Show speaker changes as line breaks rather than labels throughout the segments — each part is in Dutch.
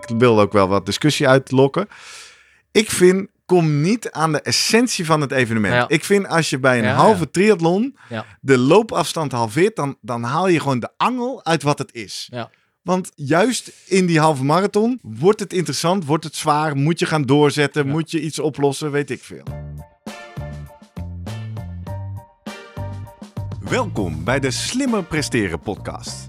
Ik wil ook wel wat discussie uitlokken. Ik vind, kom niet aan de essentie van het evenement.
Ja.
Ik vind als je bij een
Ja,
halve
ja.
triathlon de loopafstand halveert, dan, dan haal je gewoon de angel uit wat het is.
Ja.
Want juist in die halve marathon wordt het interessant, wordt het zwaar, moet je gaan doorzetten, moet je iets oplossen, weet ik veel. Welkom bij de Slimmer Presteren podcast.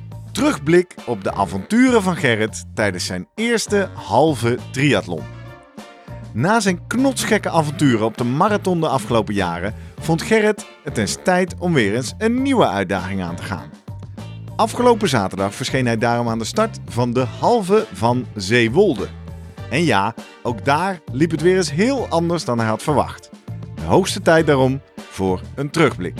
terugblik op de avonturen van Gerrit tijdens zijn eerste halve triathlon. Na zijn knotsgekke avonturen op de marathon de afgelopen jaren vond Gerrit het eens tijd om weer eens een nieuwe uitdaging aan te gaan. Afgelopen zaterdag verscheen hij daarom aan de start van de halve van Zeewolde. En ja, ook daar liep het weer eens heel anders dan hij had verwacht. De hoogste tijd daarom voor een terugblik.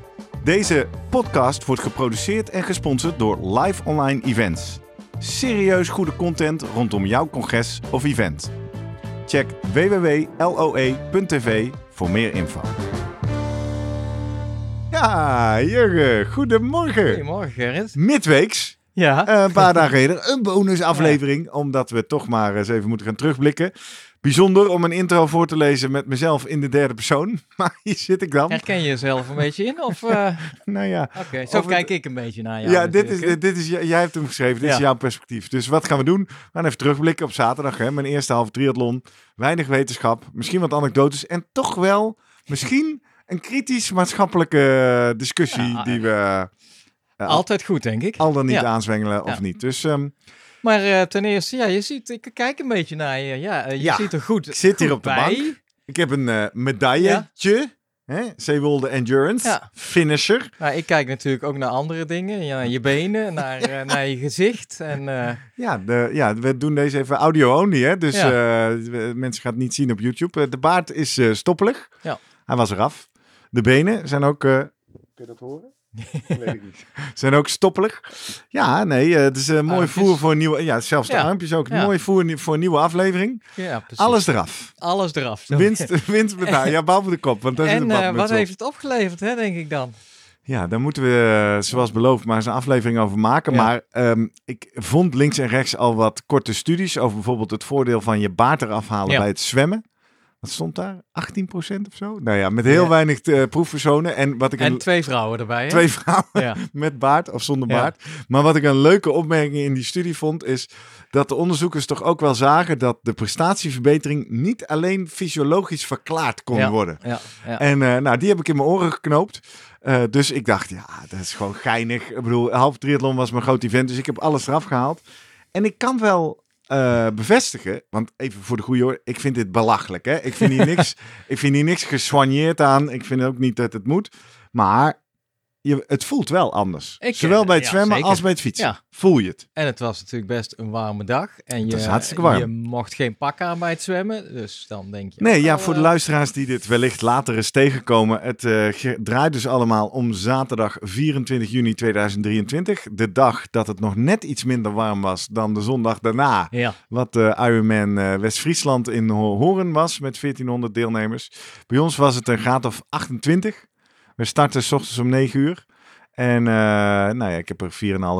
Deze podcast wordt geproduceerd en gesponsord door Live Online Events. Serieus goede content rondom jouw congres of event. Check www.loe.tv voor meer info. Ja, Jurgen, goedemorgen.
Goedemorgen Gerrit.
Midweeks,
Ja.
eh, een paar dagen eerder, een bonusaflevering. Omdat we toch maar eens even moeten gaan terugblikken. Bijzonder om een intro voor te lezen met mezelf in de derde persoon. Maar hier zit ik dan.
Herken je jezelf een beetje in? Of, eh,
Nou ja,
Oké, zo
het-
kijk ik een beetje naar jou.
ja, dit is, dit is, jij hebt hem geschreven, dit is jouw perspectief. Dus wat gaan we doen? We gaan even terugblikken op zaterdag. Hè? Mijn eerste halve triathlon. Weinig wetenschap, misschien wat anekdotes. En toch wel misschien een kritisch maatschappelijke discussie
Ja,
die we eh,
Altijd goed, denk ik.
al dan niet
Ja.
aanzwengelen of niet. Dus ehm,
Maar eh, ten eerste, ja, je ziet, ik kijk een beetje naar je. Ja, eh, je
Ja,
ziet er goed
ik zit hier op de bank. ik heb een eh medailletje. Hè? Zeewolde Endurance.
Ja.
Finisher.
Maar ik kijk natuurlijk ook naar andere dingen. Ja, naar je benen, naar, eh, naar je gezicht. En eh,
Ja, de, ja, we doen deze even audio-only, hè? dus
Ja.
eh, mensen gaan het niet zien op YouTube. De baard is eh, stoppelig.
Ja.
Hij was eraf. De benen zijn ook... eh, Kun je dat horen? Weet ik niet. Zijn ook stoppelig. Ja, nee, eh, het is een mooi
Armpjes.
voer voor een nieuwe... Ja, zelfs de
Ja.
armpjes ook.
Ja.
Mooi voer voor een nieuwe aflevering.
ja, precies.
Alles eraf.
Alles eraf. zo.
Winst, winst met haar. Ja, behalve de kop, want daar zit
En
badmuts
wat
op.
heeft het opgeleverd, hè, denk ik dan?
Ja, daar moeten we, eh, zoals beloofd, maar eens een aflevering over maken.
Ja.
Maar ehm, ik vond links en rechts al wat korte studies over bijvoorbeeld het voordeel van je baard eraf halen
Ja.
bij het zwemmen. Wat stond daar? 18% of zo? Nou ja, met heel
Ja.
weinig eh, proefpersonen. En wat ik
En
een,
twee vrouwen erbij, hè?
twee vrouwen
Ja.
met baard of zonder
Ja.
baard. Maar wat ik een leuke opmerking in die studie vond, is dat de onderzoekers toch ook wel zagen dat de prestatieverbetering niet alleen fysiologisch verklaard kon worden.
Ja, ja.
En eh, nou, die heb ik in mijn oren geknoopt. Eh, dus ik dacht, ja, dat is gewoon geinig. Ik bedoel, half triathlon was mijn groot event, dus ik heb alles eraf gehaald. En ik kan wel eh, bevestigen, want even voor de goede hoor, ik vind dit belachelijk. Hè? Ik vind hier niks, ik vind hier niks gesoigneerd aan. Ik vind ook niet dat het moet. Maar je, het voelt wel anders.
Ik,
Zowel
eh,
bij het
ja,
zwemmen
zeker.
als bij het fietsen.
Ja.
Voel je het.
En het was natuurlijk best een warme dag. En je,
was hartstikke warm.
je mocht geen pak aan bij het zwemmen. Dus dan denk je...
Nee, ja,
nou,
voor de
eh,
luisteraars die dit wellicht later eens tegenkomen. Het eh, draait dus allemaal om zaterdag 24 juni 2023. De dag dat het nog net iets minder warm was dan de zondag daarna.
Ja,
Wat de Ironman eh, West-Friesland in Ho- Horen was met 1400 deelnemers. Bij ons was het een graad of 28. We starten s ochtends om 9 uur. En eh, nou ja, ik heb er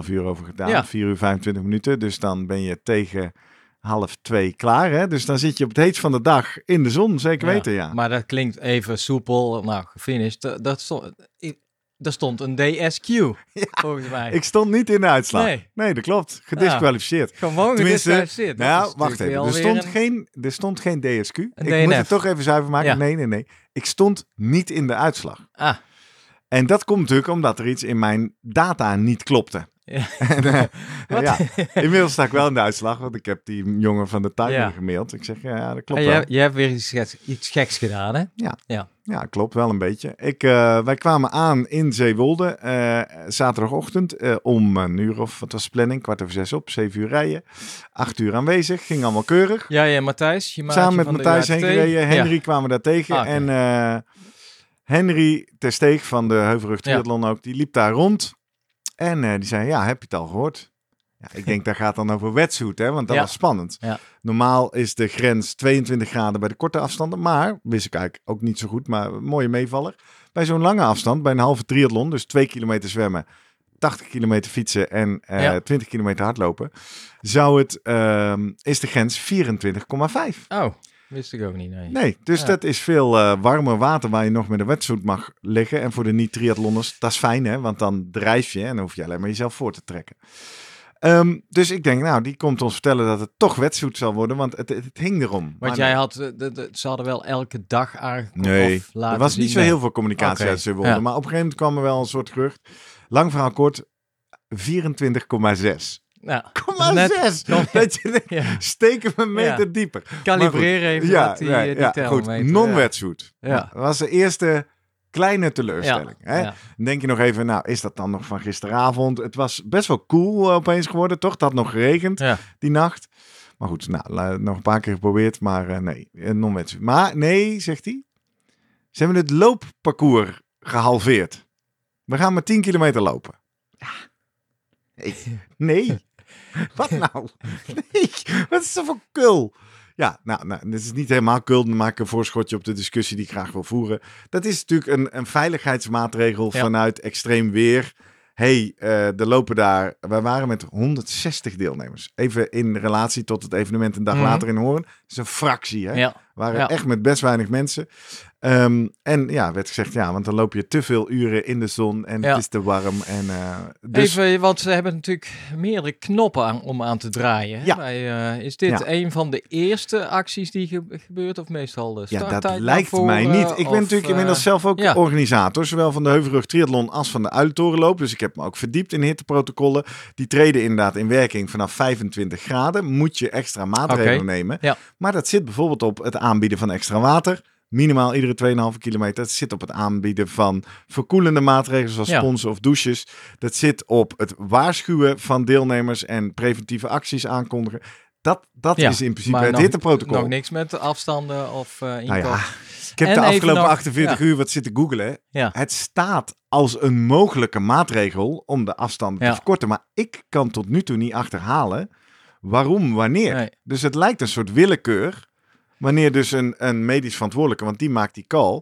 4,5 uur over gedaan.
Ja.
4 uur 25 minuten. Dus dan ben je tegen half twee klaar. Hè? Dus dan zit je op het heetst van de dag in de zon. Zeker weten, ja.
Maar dat klinkt even soepel. Nou, gefinished. Dat, dat Er stond een DSQ, volgens mij.
Ik stond niet in de uitslag.
Nee.
Nee, dat klopt. Gedisqualificeerd.
Gewoon
Tenminste,
gediscussieerd. Dat
Nou, wacht even. Er stond,
een-
geen, er stond geen DSQ. ik moet het toch even zuiver maken.
Ja.
Nee, nee, nee. Ik stond niet in de uitslag.
Ah,
En dat komt natuurlijk omdat er iets in mijn data niet klopte.
Ja.
En, eh,
Wat?
ja, inmiddels sta ik wel in de uitslag, want ik heb die jongen van de
Ja.
gemaild. Ik zeg, ja, ja dat klopt
en
wel.
jij, jij hebt weer iets geks, iets geks gedaan, hè?
Ja, klopt wel een beetje. Ik, eh, wij kwamen aan in Zeewolde eh, zaterdagochtend eh, om een uur of wat was de planning? Kwart over zes op, zeven uur rijden. Acht uur aanwezig, ging allemaal keurig.
Jij en Matthijs, je
Samen met Matthijs heen gereden. Henry
Ja.
kwamen daar tegen.
Ah.
En Henry ter Steeg van de Heuvelrug
Ja.
Triathlon ook, die liep daar rond. En die zei, ja, heb je het al gehoord? Ja, ik denk, dat gaat dan over wetsuit, hè, want dat
Ja.
was spannend.
Ja.
Normaal is de grens 22 graden bij de korte afstanden. Maar, wist ik eigenlijk ook niet zo goed, maar een mooie meevaller. Bij zo'n lange afstand, bij een halve triathlon, dus 2 kilometer zwemmen, 80 kilometer fietsen en eh,
Ja.
20 kilometer hardlopen, zou het, ehm, is de grens 24,5.
Oh, wist ik ook niet, nee.
Nee, dus dat is veel eh, warmer water waar je nog met een wetsuit mag liggen. En voor de niet-triathlonners, dat is fijn hè, want dan drijf je en dan hoef je alleen maar jezelf voor te trekken. Ehm, dus ik denk, nou, die komt ons vertellen dat het toch wetsuit zal worden, want het, het, het hing erom.
Want
Maar
jij
nee.
had, eh, de, de, ze hadden wel elke dag aangekondigd.
Nee, er was niet zo heel veel communicatie uit Zeewolde.
ja.
Maar op een gegeven moment kwam er wel een soort gerucht. Lang verhaal kort, 24,6.
Nou, Net-
6! Dat je
ja,
steken we een meter
Ja.
dieper.
calibreer even
ja,
wat die, eh, die
ja,
thermometer.
goed. Non-wetsuit.
Ja.
Dat was de eerste kleine teleurstelling.
ja,
Hè?
ja.
Dan denk je nog even, nou, is dat dan nog van gisteravond? Het was best wel cool eh, opeens geworden, toch? Het had nog geregend
Ja.
die nacht. Maar goed, nou, nog een paar keer geprobeerd, maar eh, nee, eh, non-wetsuit. Maar nee, zegt hij, ze hebben het loopparcours gehalveerd. We gaan maar 10 kilometer lopen. Nee. nee. Wat nou? Nee, wat is er voor kul? Ja, nou, nou, dit is niet helemaal kul. Dan maak ik een voorschotje op de discussie die ik graag wil voeren. Dat is natuurlijk een, een veiligheidsmaatregel
Ja.
vanuit extreem weer. hey, eh, er lopen daar... Wij waren met 160 deelnemers. Even in relatie tot het evenement een dag
Mhm.
later in Hoorn. Dat is een fractie, hè?
Ja.
We waren
Ja.
echt met best weinig mensen. Ehm, en ja, werd gezegd, ja, want dan loop je te veel uren in de zon en
Ja.
het is te warm. En, eh, dus
Even, want ze hebben natuurlijk meerdere knoppen aan, om aan te draaien. hè?
Ja.
Bij, eh, is dit
Ja.
een van de eerste acties die ge- gebeurt of meestal de
ja, dat lijkt mij
voren,
niet. Ik ben natuurlijk
eh,
inmiddels zelf ook organisator, zowel van de Heuvelrug Triathlon als van de Uiltorenloop. Dus ik heb me ook verdiept in hitteprotocollen. Die treden inderdaad in werking vanaf 25 graden. Moet je extra maatregelen nemen.
Ja.
Maar dat zit bijvoorbeeld op het aanbieden van extra water. Minimaal iedere 2,5 kilometer. Dat zit op het aanbieden van verkoelende maatregelen zoals
Ja.
sponsen of douches. Dat zit op het waarschuwen van deelnemers en preventieve acties aankondigen. Dat, dat
Ja,
is in principe het
nog-
hitteprotocol.
Nog niks met afstanden of
Nou
inkoop.
ja, ik heb
En
de afgelopen
nog-
48
ja.
uur wat zitten googlen.
Ja.
Het staat als een mogelijke maatregel om de afstanden te verkorten. Maar ik kan tot nu toe niet achterhalen waarom, wanneer.
Nee.
Dus het lijkt een soort willekeur. Wanneer dus een, een medisch verantwoordelijke, want die maakt die call,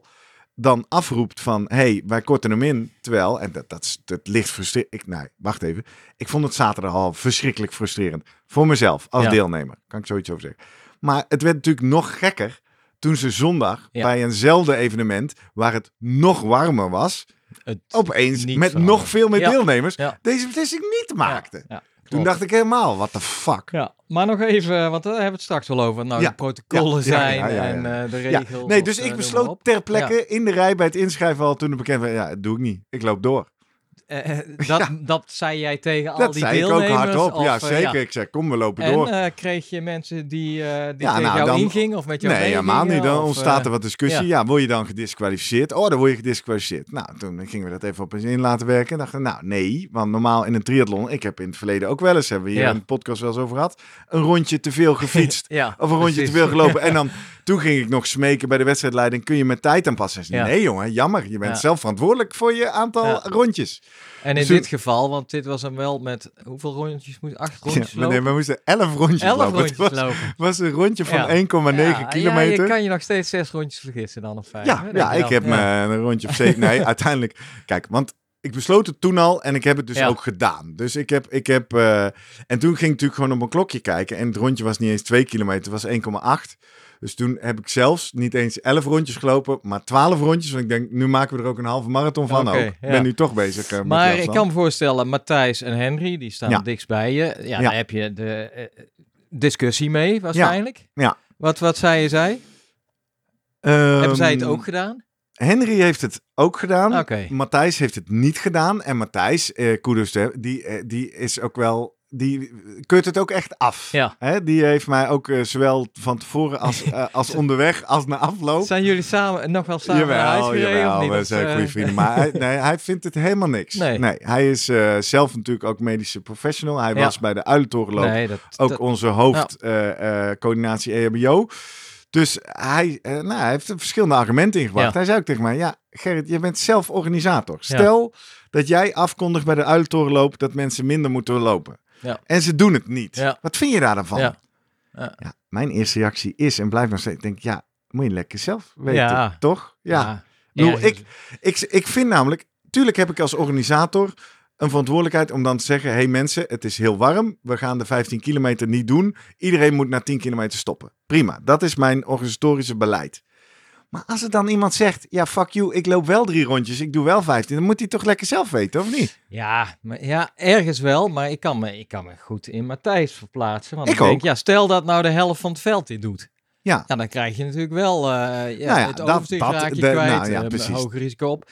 dan afroept van, hé, hey, wij korten hem in. Terwijl, en dat, dat, is- dat ligt frustrerend. Nee, wacht even. Ik vond het zaterdag al verschrikkelijk frustrerend. Voor mezelf, als
Ja.
deelnemer. Kan ik zoiets over zeggen. Maar het werd natuurlijk nog gekker toen ze zondag
Ja.
bij eenzelfde evenement, waar het nog warmer was,
Het
opeens met nog veel meer
Ja.
deelnemers deze beslissing niet maakten. Toen dacht ik helemaal, what the fuck.
Ja, maar nog even, want daar hebben we het straks wel over. Nou,
Ja.
de protocollen
Ja,
zijn
ja,
en eh, de regels.
nee, dus
eh,
ik
maar
besloot ter plekke in de rij bij het inschrijven al toen het bekend werd. Ja, dat doe ik niet. Ik loop door.
Eh, dat,
Ja.
dat zei jij tegen al
dat
die
zei ik ook
deelnemers?
hardop.
of,
ja,
eh,
zeker. Ik zei, kom, we lopen
En
door.
eh, kreeg je mensen die, eh, die
Ja,
tegen
nou,
jou
dan-
ingingen of met jou
Nee, helemaal niet. Dan
of,
ontstaat er wat discussie. Ja. word je dan gedisqualificeerd? Oh, dan word je gedisqualificeerd. Nou, toen gingen we dat even op eens in laten werken. En dachten, nou, nee. Want normaal in een triathlon, ik heb in het verleden ook wel eens, hebben we hier in de podcast wel eens over gehad, een rondje te veel gefietst. Of een rondje
precies.
te veel gelopen. En dan, toen ging ik nog smeken bij de wedstrijdleiding. Kun je mijn tijd aanpassen? Nee jongen, jammer. Je bent zelf verantwoordelijk voor je aantal rondjes.
En in
Dus
dit geval, want dit was hem wel met hoeveel rondjes moest acht rondjes
Ja, maar nee,
lopen?
we moesten 11 rondjes
Elf
lopen.
rondjes
Het was,
lopen.
was een rondje van
Ja.
1,9
Ja,
kilometer.
Ja, je kan je nog steeds zes rondjes vergissen dan of vijf.
Ja,
hè,
ja, ik heb me een rondje of zeven. Nee, uiteindelijk. Kijk, want ik besloot het toen al en ik heb het dus
Ja.
ook gedaan. Dus ik heb. Ik heb eh, en toen ging ik natuurlijk gewoon op mijn klokje kijken. En het rondje was niet eens 2 kilometer, het was 1,8. Dus toen heb ik zelfs niet eens 11 rondjes gelopen, maar 12 rondjes. Want ik denk, nu maken we er ook een halve marathon van
Oké,
ook. Ik
ja.
ben nu toch bezig. met die
Maar ik kan me voorstellen, Matthijs en Henry, die staan
Ja.
dichtst bij je. Ja,
Ja.
daar heb je de eh, discussie mee waarschijnlijk.
Ja.
Wat, wat zei je zij? Hebben zij het
Ehm,
ook gedaan?
Henry heeft het ook gedaan.
Oké.
Matthijs heeft het niet gedaan. En Matthijs, eh kudos die, eh, die is ook wel... Die keurt het ook echt af.
Ja.
Hè, die heeft mij ook eh, zowel van tevoren als, eh, als onderweg als na afloop.
Zijn jullie samen nog wel samen
Jawel,
gereden
jawel,
of niet?
we zijn
eh,
goede vrienden. Maar hij, nee, hij vindt het helemaal niks.
Nee.
hij is eh, zelf natuurlijk ook medische professional. Hij
Ja.
was bij de Uilentorenloop
Nee, dat,
ook
dat-
onze hoofdcoördinatie EHBO. Dus hij, eh, nou, hij heeft er verschillende argumenten ingebracht.
Ja.
Hij zei ook tegen mij, ja Gerrit, je bent zelf organisator. Stel dat jij afkondigt bij de Uilentorenloop dat mensen minder moeten lopen.
Ja.
En ze doen het niet.
Ja.
Wat vind je daar dan van?
Ja.
Ja, mijn eerste reactie is en blijft nog steeds, ik denk ja, moet je lekker zelf weten, toch? Ja. Ik bedoel,
ergens-
Ik, ik vind namelijk, tuurlijk heb ik als organisator een verantwoordelijkheid om dan te zeggen: hé hey mensen, het is heel warm. We gaan de 15 kilometer niet doen. Iedereen moet na 10 kilometer stoppen. Prima, dat is mijn organisatorische beleid. Maar als er dan iemand zegt: ja, fuck you, ik loop wel drie rondjes, ik doe wel 15, dan moet hij toch lekker zelf weten, of niet?
Ja, maar, ja, ergens wel, maar ik kan me, ik kan me goed in Matthijs verplaatsen. Want
Ik
denk,
ook.
ja, stel dat nou de helft van het veld dit doet.
Ja.
Ja, dan krijg je natuurlijk wel eh, ja,
Nou ja,
het
dat-
overzicht
dat-
raak je
de-
kwijt,
nou ja,
eh, hoger risico op.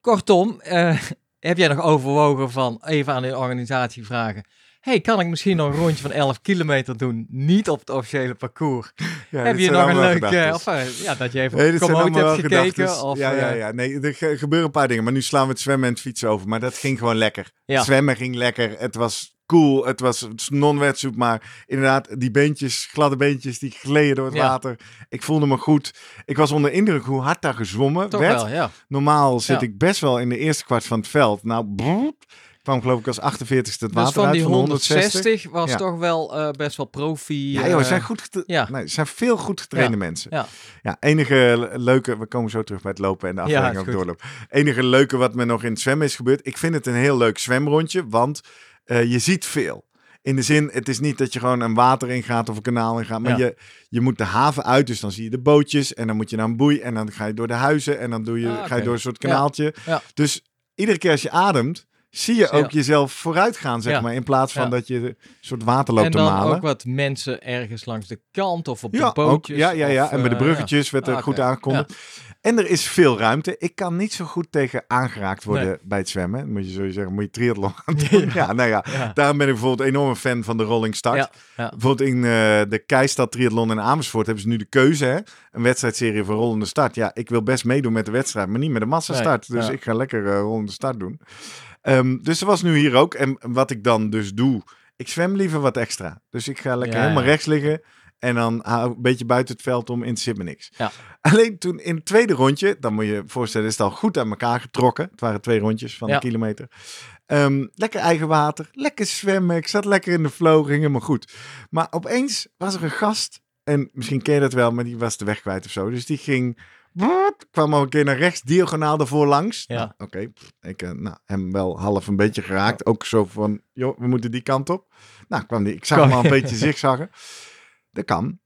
Kortom, eh, heb jij nog overwogen van even aan de organisatie vragen... hey, kan ik misschien nog een rondje van 11 kilometer doen, niet op het officiële parcours?
Ja,
heb je nog een leuk... eh, of, eh, ja, dat je even
Nee,
op hebt gekeken? Of,
ja, ja,
eh,
ja. Nee, er ge- gebeuren een paar dingen. Maar nu slaan we het zwemmen en het fietsen over. Maar dat ging gewoon lekker.
Ja.
Zwemmen ging lekker. Het was cool. Het was non-wetsuit. Maar inderdaad, die beentjes, gladde beentjes, die gleden door het
Ja.
water. Ik voelde me goed. Ik was onder indruk hoe hard daar gezwommen
Toch
werd.
wel, ja.
Normaal zit
Ja.
ik best wel in de eerste kwart van het veld. Nou, brrr, kwam geloof ik als 48ste het
Dus
water
van
uit
die
van de 160.
160 was
Ja.
toch wel eh, best wel profi.
Ja, joh,
eh,
zijn goed getra-
ja.
nee, zijn veel goed getrainde mensen.
Ja.
Ja, enige le- leuke, we komen zo terug bij het lopen en de
is
ook
goed.
doorlopen. Enige leuke wat me nog in het zwemmen is gebeurd. Ik vind het een heel leuk zwemrondje, want eh, je ziet veel. In de zin, het is niet dat je gewoon een water ingaat of een kanaal ingaat, maar
Ja.
je, je moet de haven uit, dus dan zie je de bootjes en dan moet je naar een boei en dan ga je door de huizen en dan doe je,
Ah,
ga je door een soort
Ja.
kanaaltje.
Ja.
Dus iedere keer als je ademt, zie je ook jezelf vooruit gaan, zeg
Ja.
maar, in plaats van
Ja.
dat je een soort water loopt
en
te
dan
malen.
ook wat mensen ergens langs de kant of op de
ook,
bootjes.
ja, ja, ja.
of,
en bij de
eh,
bruggetjes werd er
Ah,
goed
oké.
aangekondigd. En er is veel ruimte. Ik kan niet zo goed tegen aangeraakt worden bij het zwemmen. Moet je zo zeggen, moet je triathlon gaan doen. ja, nou ja.
Ja.
Daarom ben ik bijvoorbeeld een enorme fan van de Rolling Start.
Ja, ja.
Bijvoorbeeld in eh, de Keistad Triathlon in Amersfoort hebben ze nu de keuze. Hè? Een wedstrijdserie voor rollende start. Ja, ik wil best meedoen met de wedstrijd, maar niet met de massastart.
Nee,
dus ik ga lekker eh, rollende start doen. Ehm, dus dat was nu hier ook. En wat ik dan dus doe, ik zwem liever wat extra. Dus ik ga lekker
Ja,
helemaal
ja.
rechts liggen. En dan een beetje buiten het veld om, interesseert me niks.
Ja.
Alleen toen in het tweede rondje, dan moet je je voorstellen, is het al goed aan elkaar getrokken. Het waren twee rondjes van een kilometer. Ehm, lekker eigen water, lekker zwemmen. Ik zat lekker in de flow, ging helemaal goed. Maar opeens was er een gast, en misschien ken je dat wel, maar die was de weg kwijt of zo. Dus die ging, brrrt, kwam al een keer naar rechts, diagonaal ervoor langs.
Ja.
Nou, Oké, ik eh, nou, hem wel half een beetje geraakt. Ook zo van, joh, we moeten die kant op. Nou, kwam die, ik zag hem al een beetje zigzaggen. Dat kan.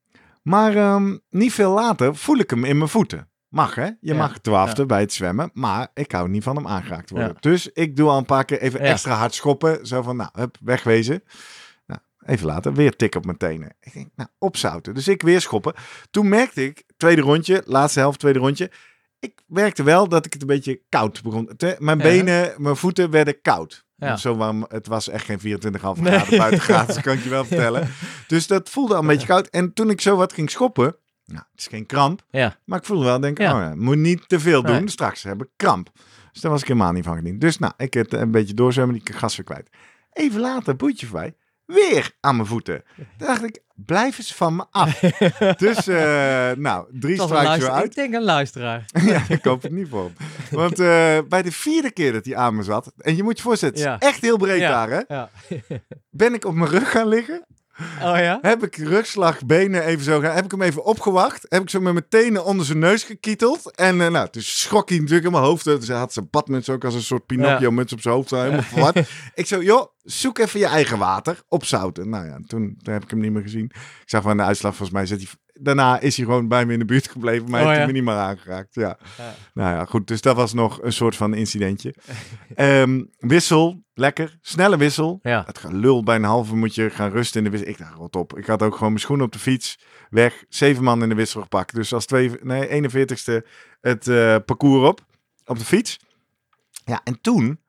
Maar ehm, niet veel later voel ik hem in mijn voeten. Mag hè? Je
Ja,
mag twaalfde
ja.
bij het zwemmen, maar ik hou niet van hem aangeraakt worden.
Ja.
Dus ik doe al een paar keer even extra hard schoppen. Zo van, nou, hup, wegwezen. Even later, weer tik op mijn tenen. Ik denk, nou, opzouten. Dus ik weer schoppen. Toen merkte ik, tweede rondje, laatste helft, tweede rondje. Ik merkte wel dat ik het een beetje koud begon. mijn benen, mijn voeten werden koud.
Ja.
Zo warm, het was echt geen 24,5
Nee.
graden buiten graden, dat kan ik je wel vertellen. Dus dat voelde al een beetje koud. En toen ik zo wat ging schoppen, nou, het is geen kramp,
Ja.
maar ik voelde wel, denk ik,
Ja.
oh ja, moet niet te veel doen,
Nee.
straks heb ik kramp. Dus daar was ik helemaal niet van gediend. Dus nou, ik het een beetje doorzwemmen, die gas weer kwijt. Even later, boetje voorbij, weer aan mijn voeten. Toen dacht ik, blijf eens van me af. dus, eh, nou, drie strikes weer uit.
Ik denk een luisteraar.
ja, ik hoop het niet voor hem. Want eh, bij de vierde keer dat hij aan me zat, en je moet je voorstellen, het is
Ja.
echt heel breed
Ja.
daar, hè?
Ja.
Ben ik op mijn rug gaan liggen,
Oh ja?
heb ik rugslag, benen even zo heb ik hem even opgewacht, heb ik zo met mijn tenen onder zijn neus gekieteld. En eh, nou, toen schrok hij natuurlijk in mijn hoofd. Dus hij had zijn badmuts ook als een soort Pinocchio-muts op zijn hoofd, zo helemaal verward. Ik zo, joh, zoek even je eigen water, opzouten. Nou ja, toen, toen heb ik hem niet meer gezien. Ik zag van de uitslag, volgens mij zit hij daarna is hij gewoon bij me in de buurt gebleven, maar
Oh,
heeft hij
ja.
me niet meer aangeraakt. Ja.
Ja.
Nou ja, goed. Dus dat was nog een soort van incidentje. Ehm, wissel, lekker. Snelle wissel.
Ja.
Het gelul bij een halve moet je gaan rusten in de wissel. Ik dacht, wat op. Ik had ook gewoon mijn schoenen op de fiets. Weg. Zeven man in de wissel gepakt. Dus als twee, nee, 41ste het eh, parcours op. Op de fiets. Ja, en toen...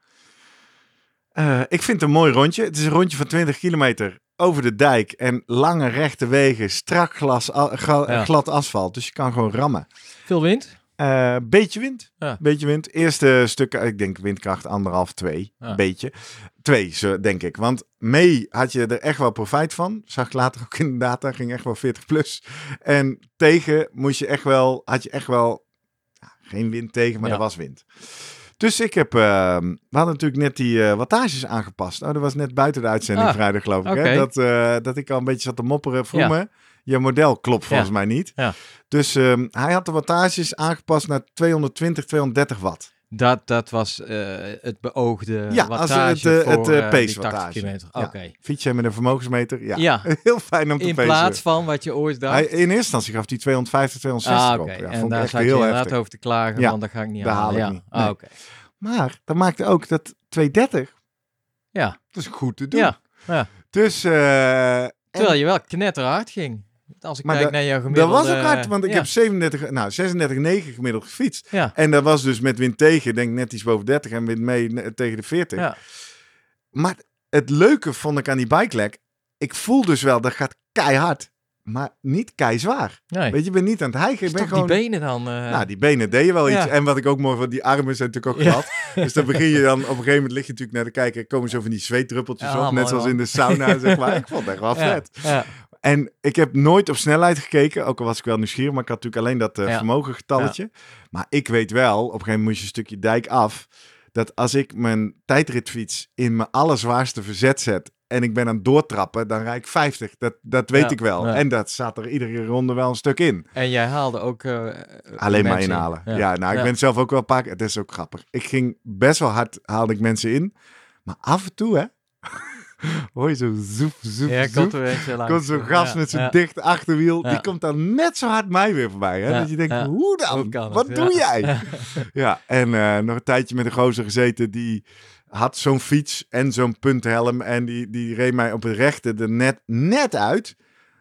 eh, ik vind het een mooi rondje. Het is een rondje van 20 kilometer over de dijk. En lange rechte wegen. Strak glas,
Ja.
glad asfalt. Dus je kan gewoon rammen.
Veel wind?
Eh, beetje wind.
Ja.
Beetje wind. Eerste stukken, ik denk windkracht anderhalf, twee.
Ja.
Beetje. Twee, zo denk ik. Want mee had je er echt wel profijt van. Zag ik later ook in de data. Ging echt wel 40 plus. En tegen moest je echt wel, had je echt wel, ja, geen wind tegen, maar er was wind. Dus ik heb, eh, we hadden natuurlijk net die eh, wattages aangepast. Oh, dat was net buiten de uitzending
Ah,
vrijdag geloof ik. Hè? Dat, eh, dat ik al een beetje zat te mopperen. Vroemen, je model klopt volgens mij niet.
Ja.
Dus ehm, hij had de wattages aangepast naar 220, 230 watt.
Dat, dat was eh, het beoogde
Ja,
wattage
het, het,
voor
eh,
eh,
pace
die 80
wattage.
kilometer.
Ja.
Oké.
Fiets jij met een vermogensmeter? Ja.
Ja.
Heel fijn om te
In
pacen.
plaats van wat je ooit dacht.
Hij, in eerste instantie gaf hij 250, 260
ah, oké.
op. Ja,
en
vond
daar zat je
heel
inderdaad
heftig.
over te klagen,
Ja,
want dat ga ik niet
ik
ja.
niet.
Ah.
Maar dat maakte ook dat 230,
Ja.
dat is goed te doen.
Ja.
Dus, eh, en-
Terwijl je wel knetterhard ging. Als ik
Maar
kijk
dat-
naar jouw
dat
gemiddelde...
was ook hard, want ik
ja.
heb 37, nou, 36,9 gemiddeld gefietst.
Ja.
En dat was dus met wind tegen, denk net iets boven 30 en wind mee tegen de 40.
Ja.
Maar het leuke vond ik aan die bike leg, ik voel dus wel, dat gaat keihard, maar niet keizwaar.
Nee.
Weet je, ik ben niet aan het hijgen. Ik ben gewoon...
die benen dan... eh,
Nou, die benen deden wel iets. En wat ik ook mooi vond, die armen zijn natuurlijk ook glad. Dus dan begin je dan, op een gegeven moment lig je natuurlijk naar de kijker, komen zo van die zweetdruppeltjes
Ja,
op,
mooi,
net zoals
man.
in de sauna, zeg maar. Ik vond het echt wel
ja.
vet.
Ja.
En ik heb nooit op snelheid gekeken, ook al was ik wel nieuwsgierig, maar ik had natuurlijk alleen dat eh,
Ja.
vermogengetalletje. Maar ik weet wel, op een gegeven moment moest je een stukje dijk af, dat als ik mijn tijdritfiets in mijn allerzwaarste verzet zet en ik ben aan het doortrappen, dan rijd ik 50. Dat, dat weet
Ja,
ik wel.
ja.
En dat zat er iedere ronde wel een stuk in.
En jij haalde ook... eh,
Alleen maar
in.
inhalen. Ja, nou, ik
Ja.
ben zelf ook wel een paar keer. Het is ook grappig. Ik ging best wel hard, haalde ik mensen in. Maar af en toe, hè, hoor je zo zoef, zoef,
Ja,
zoef.
komt er
zo'n gast
Ja,
met zo'n
ja.
dicht achterwiel. Die komt dan net zo hard mij weer voorbij. Hè? Dat je denkt, hoe dan? Wat doe jij? Ja, en eh, nog een tijdje met een gozer gezeten die had zo'n fiets en zo'n punthelm. En die, die reed mij op het rechte er net, net uit.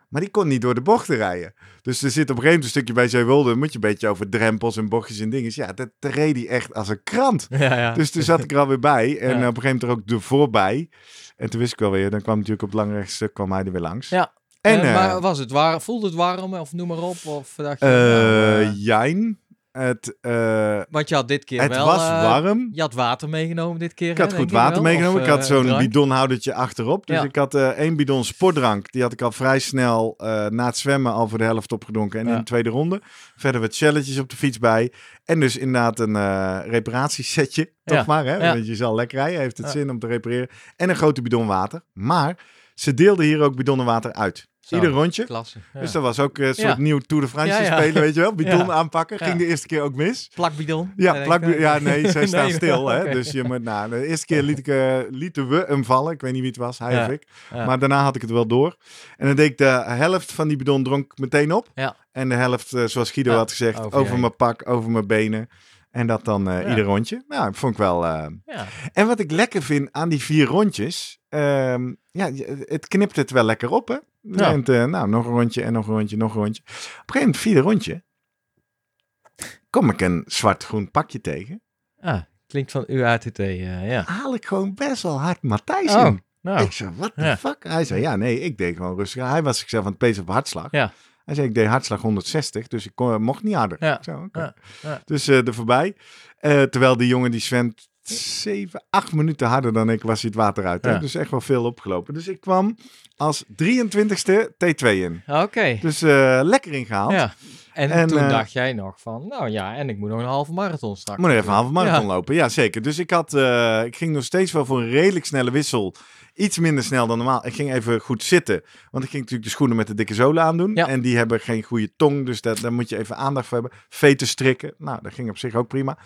Maar die kon niet door de bochten rijden. Dus er zit op een gegeven moment een stukje bij Zeewolde. Moet je een beetje over drempels en bochtjes en dingen. Ja, dat reed hij echt als een krant.
Ja, ja.
Dus toen zat ik er alweer bij. En
Ja.
op een gegeven moment er ook de voorbij. En toen wist ik wel weer. Dan kwam natuurlijk op het langrechtstuk kwam hij er weer langs.
Ja.
En,
Eh,
eh,
maar was het warm? Voelde het warm of noem maar op? Of dacht je,
eh,
nou, eh,
Jijn. Het, eh,
want je had dit keer
het
wel...
was
eh,
warm.
Je had water meegenomen dit keer,
Ik had
hè,
goed water meegenomen.
Of,
ik had
eh,
zo'n bidonhoudertje achterop. Dus
Ja.
ik had één bidon sportdrank. Die had ik al vrij snel na het zwemmen al voor de helft opgedronken. En
Ja.
in de tweede ronde. Verder wat challetjes op de fiets bij. En dus inderdaad een reparatiesetje. Toch
Ja.
maar, hè? Want je zal lekker rijden. Heeft het zin om te repareren. En een grote bidon water. Maar ze deelden hier ook bidonnen water uit.
Zo,
Ieder rondje.
Klasse. Ja.
Dus dat was ook een soort nieuw Tour de France spelen, weet je wel. Bidon aanpakken. Ging de eerste keer ook mis.
Plakbidon.
Ja, plak,
ik.
ja, nee, zij staan
Nee,
stil. Hè? Dus je moet, nou, de eerste keer liet ik, eh, lieten we hem vallen. Ik weet niet wie het was, hij of ik. Maar daarna had ik het wel door. En dan deed ik de helft van die bidon dronk meteen op.
Ja.
En de helft, eh, zoals Guido had gezegd,
over
mijn pak, over mijn benen. En dat dan eh,
Ja.
ieder rondje. Nou, vond ik wel... eh,
Ja.
En wat ik lekker vind aan die vier rondjes... ehm, ja, het knipt het wel lekker op, hè?
Ja.
En, nou, nog een rondje en nog een rondje, nog een rondje. Op een gegeven moment, vierde rondje... kom ik een zwart-groen pakje tegen.
Ah, klinkt van UATT, eh, ja.
haal ik gewoon best wel hard Matthijs
Oh,
in.
nou.
Ik zei, what the
Ja.
fuck? Hij zei, ja, nee, ik deed gewoon rustig. Hij was zichzelf aan het pezen op hartslag.
Ja.
Hij zei, ik deed hartslag 160, dus ik kon, mocht niet harder.
Ja. Ja.
Dus eh er voorbij. Eh, terwijl die jongen, die zwemt zeven, acht minuten harder dan ik, was hij het water uit.
Ja.
Dus echt wel veel opgelopen. Dus ik kwam als 23ste T2 in.
Oké.
Dus eh, lekker ingehaald.
Ja. En,
En,
toen
eh,
dacht jij nog van, nou ja, en ik moet nog een halve marathon straks.
Ik moet nog even een halve marathon
Ja.
lopen. Ja, zeker. Dus ik, had, eh, ik ging nog steeds wel voor een redelijk snelle wissel. Iets minder snel dan normaal. Ik ging even goed zitten. Want ik ging natuurlijk de schoenen met de dikke zolen aandoen.
Ja.
En die hebben geen goede tong. Dus dat, daar moet je even aandacht voor hebben. Veten strikken. Nou, dat ging op zich ook prima.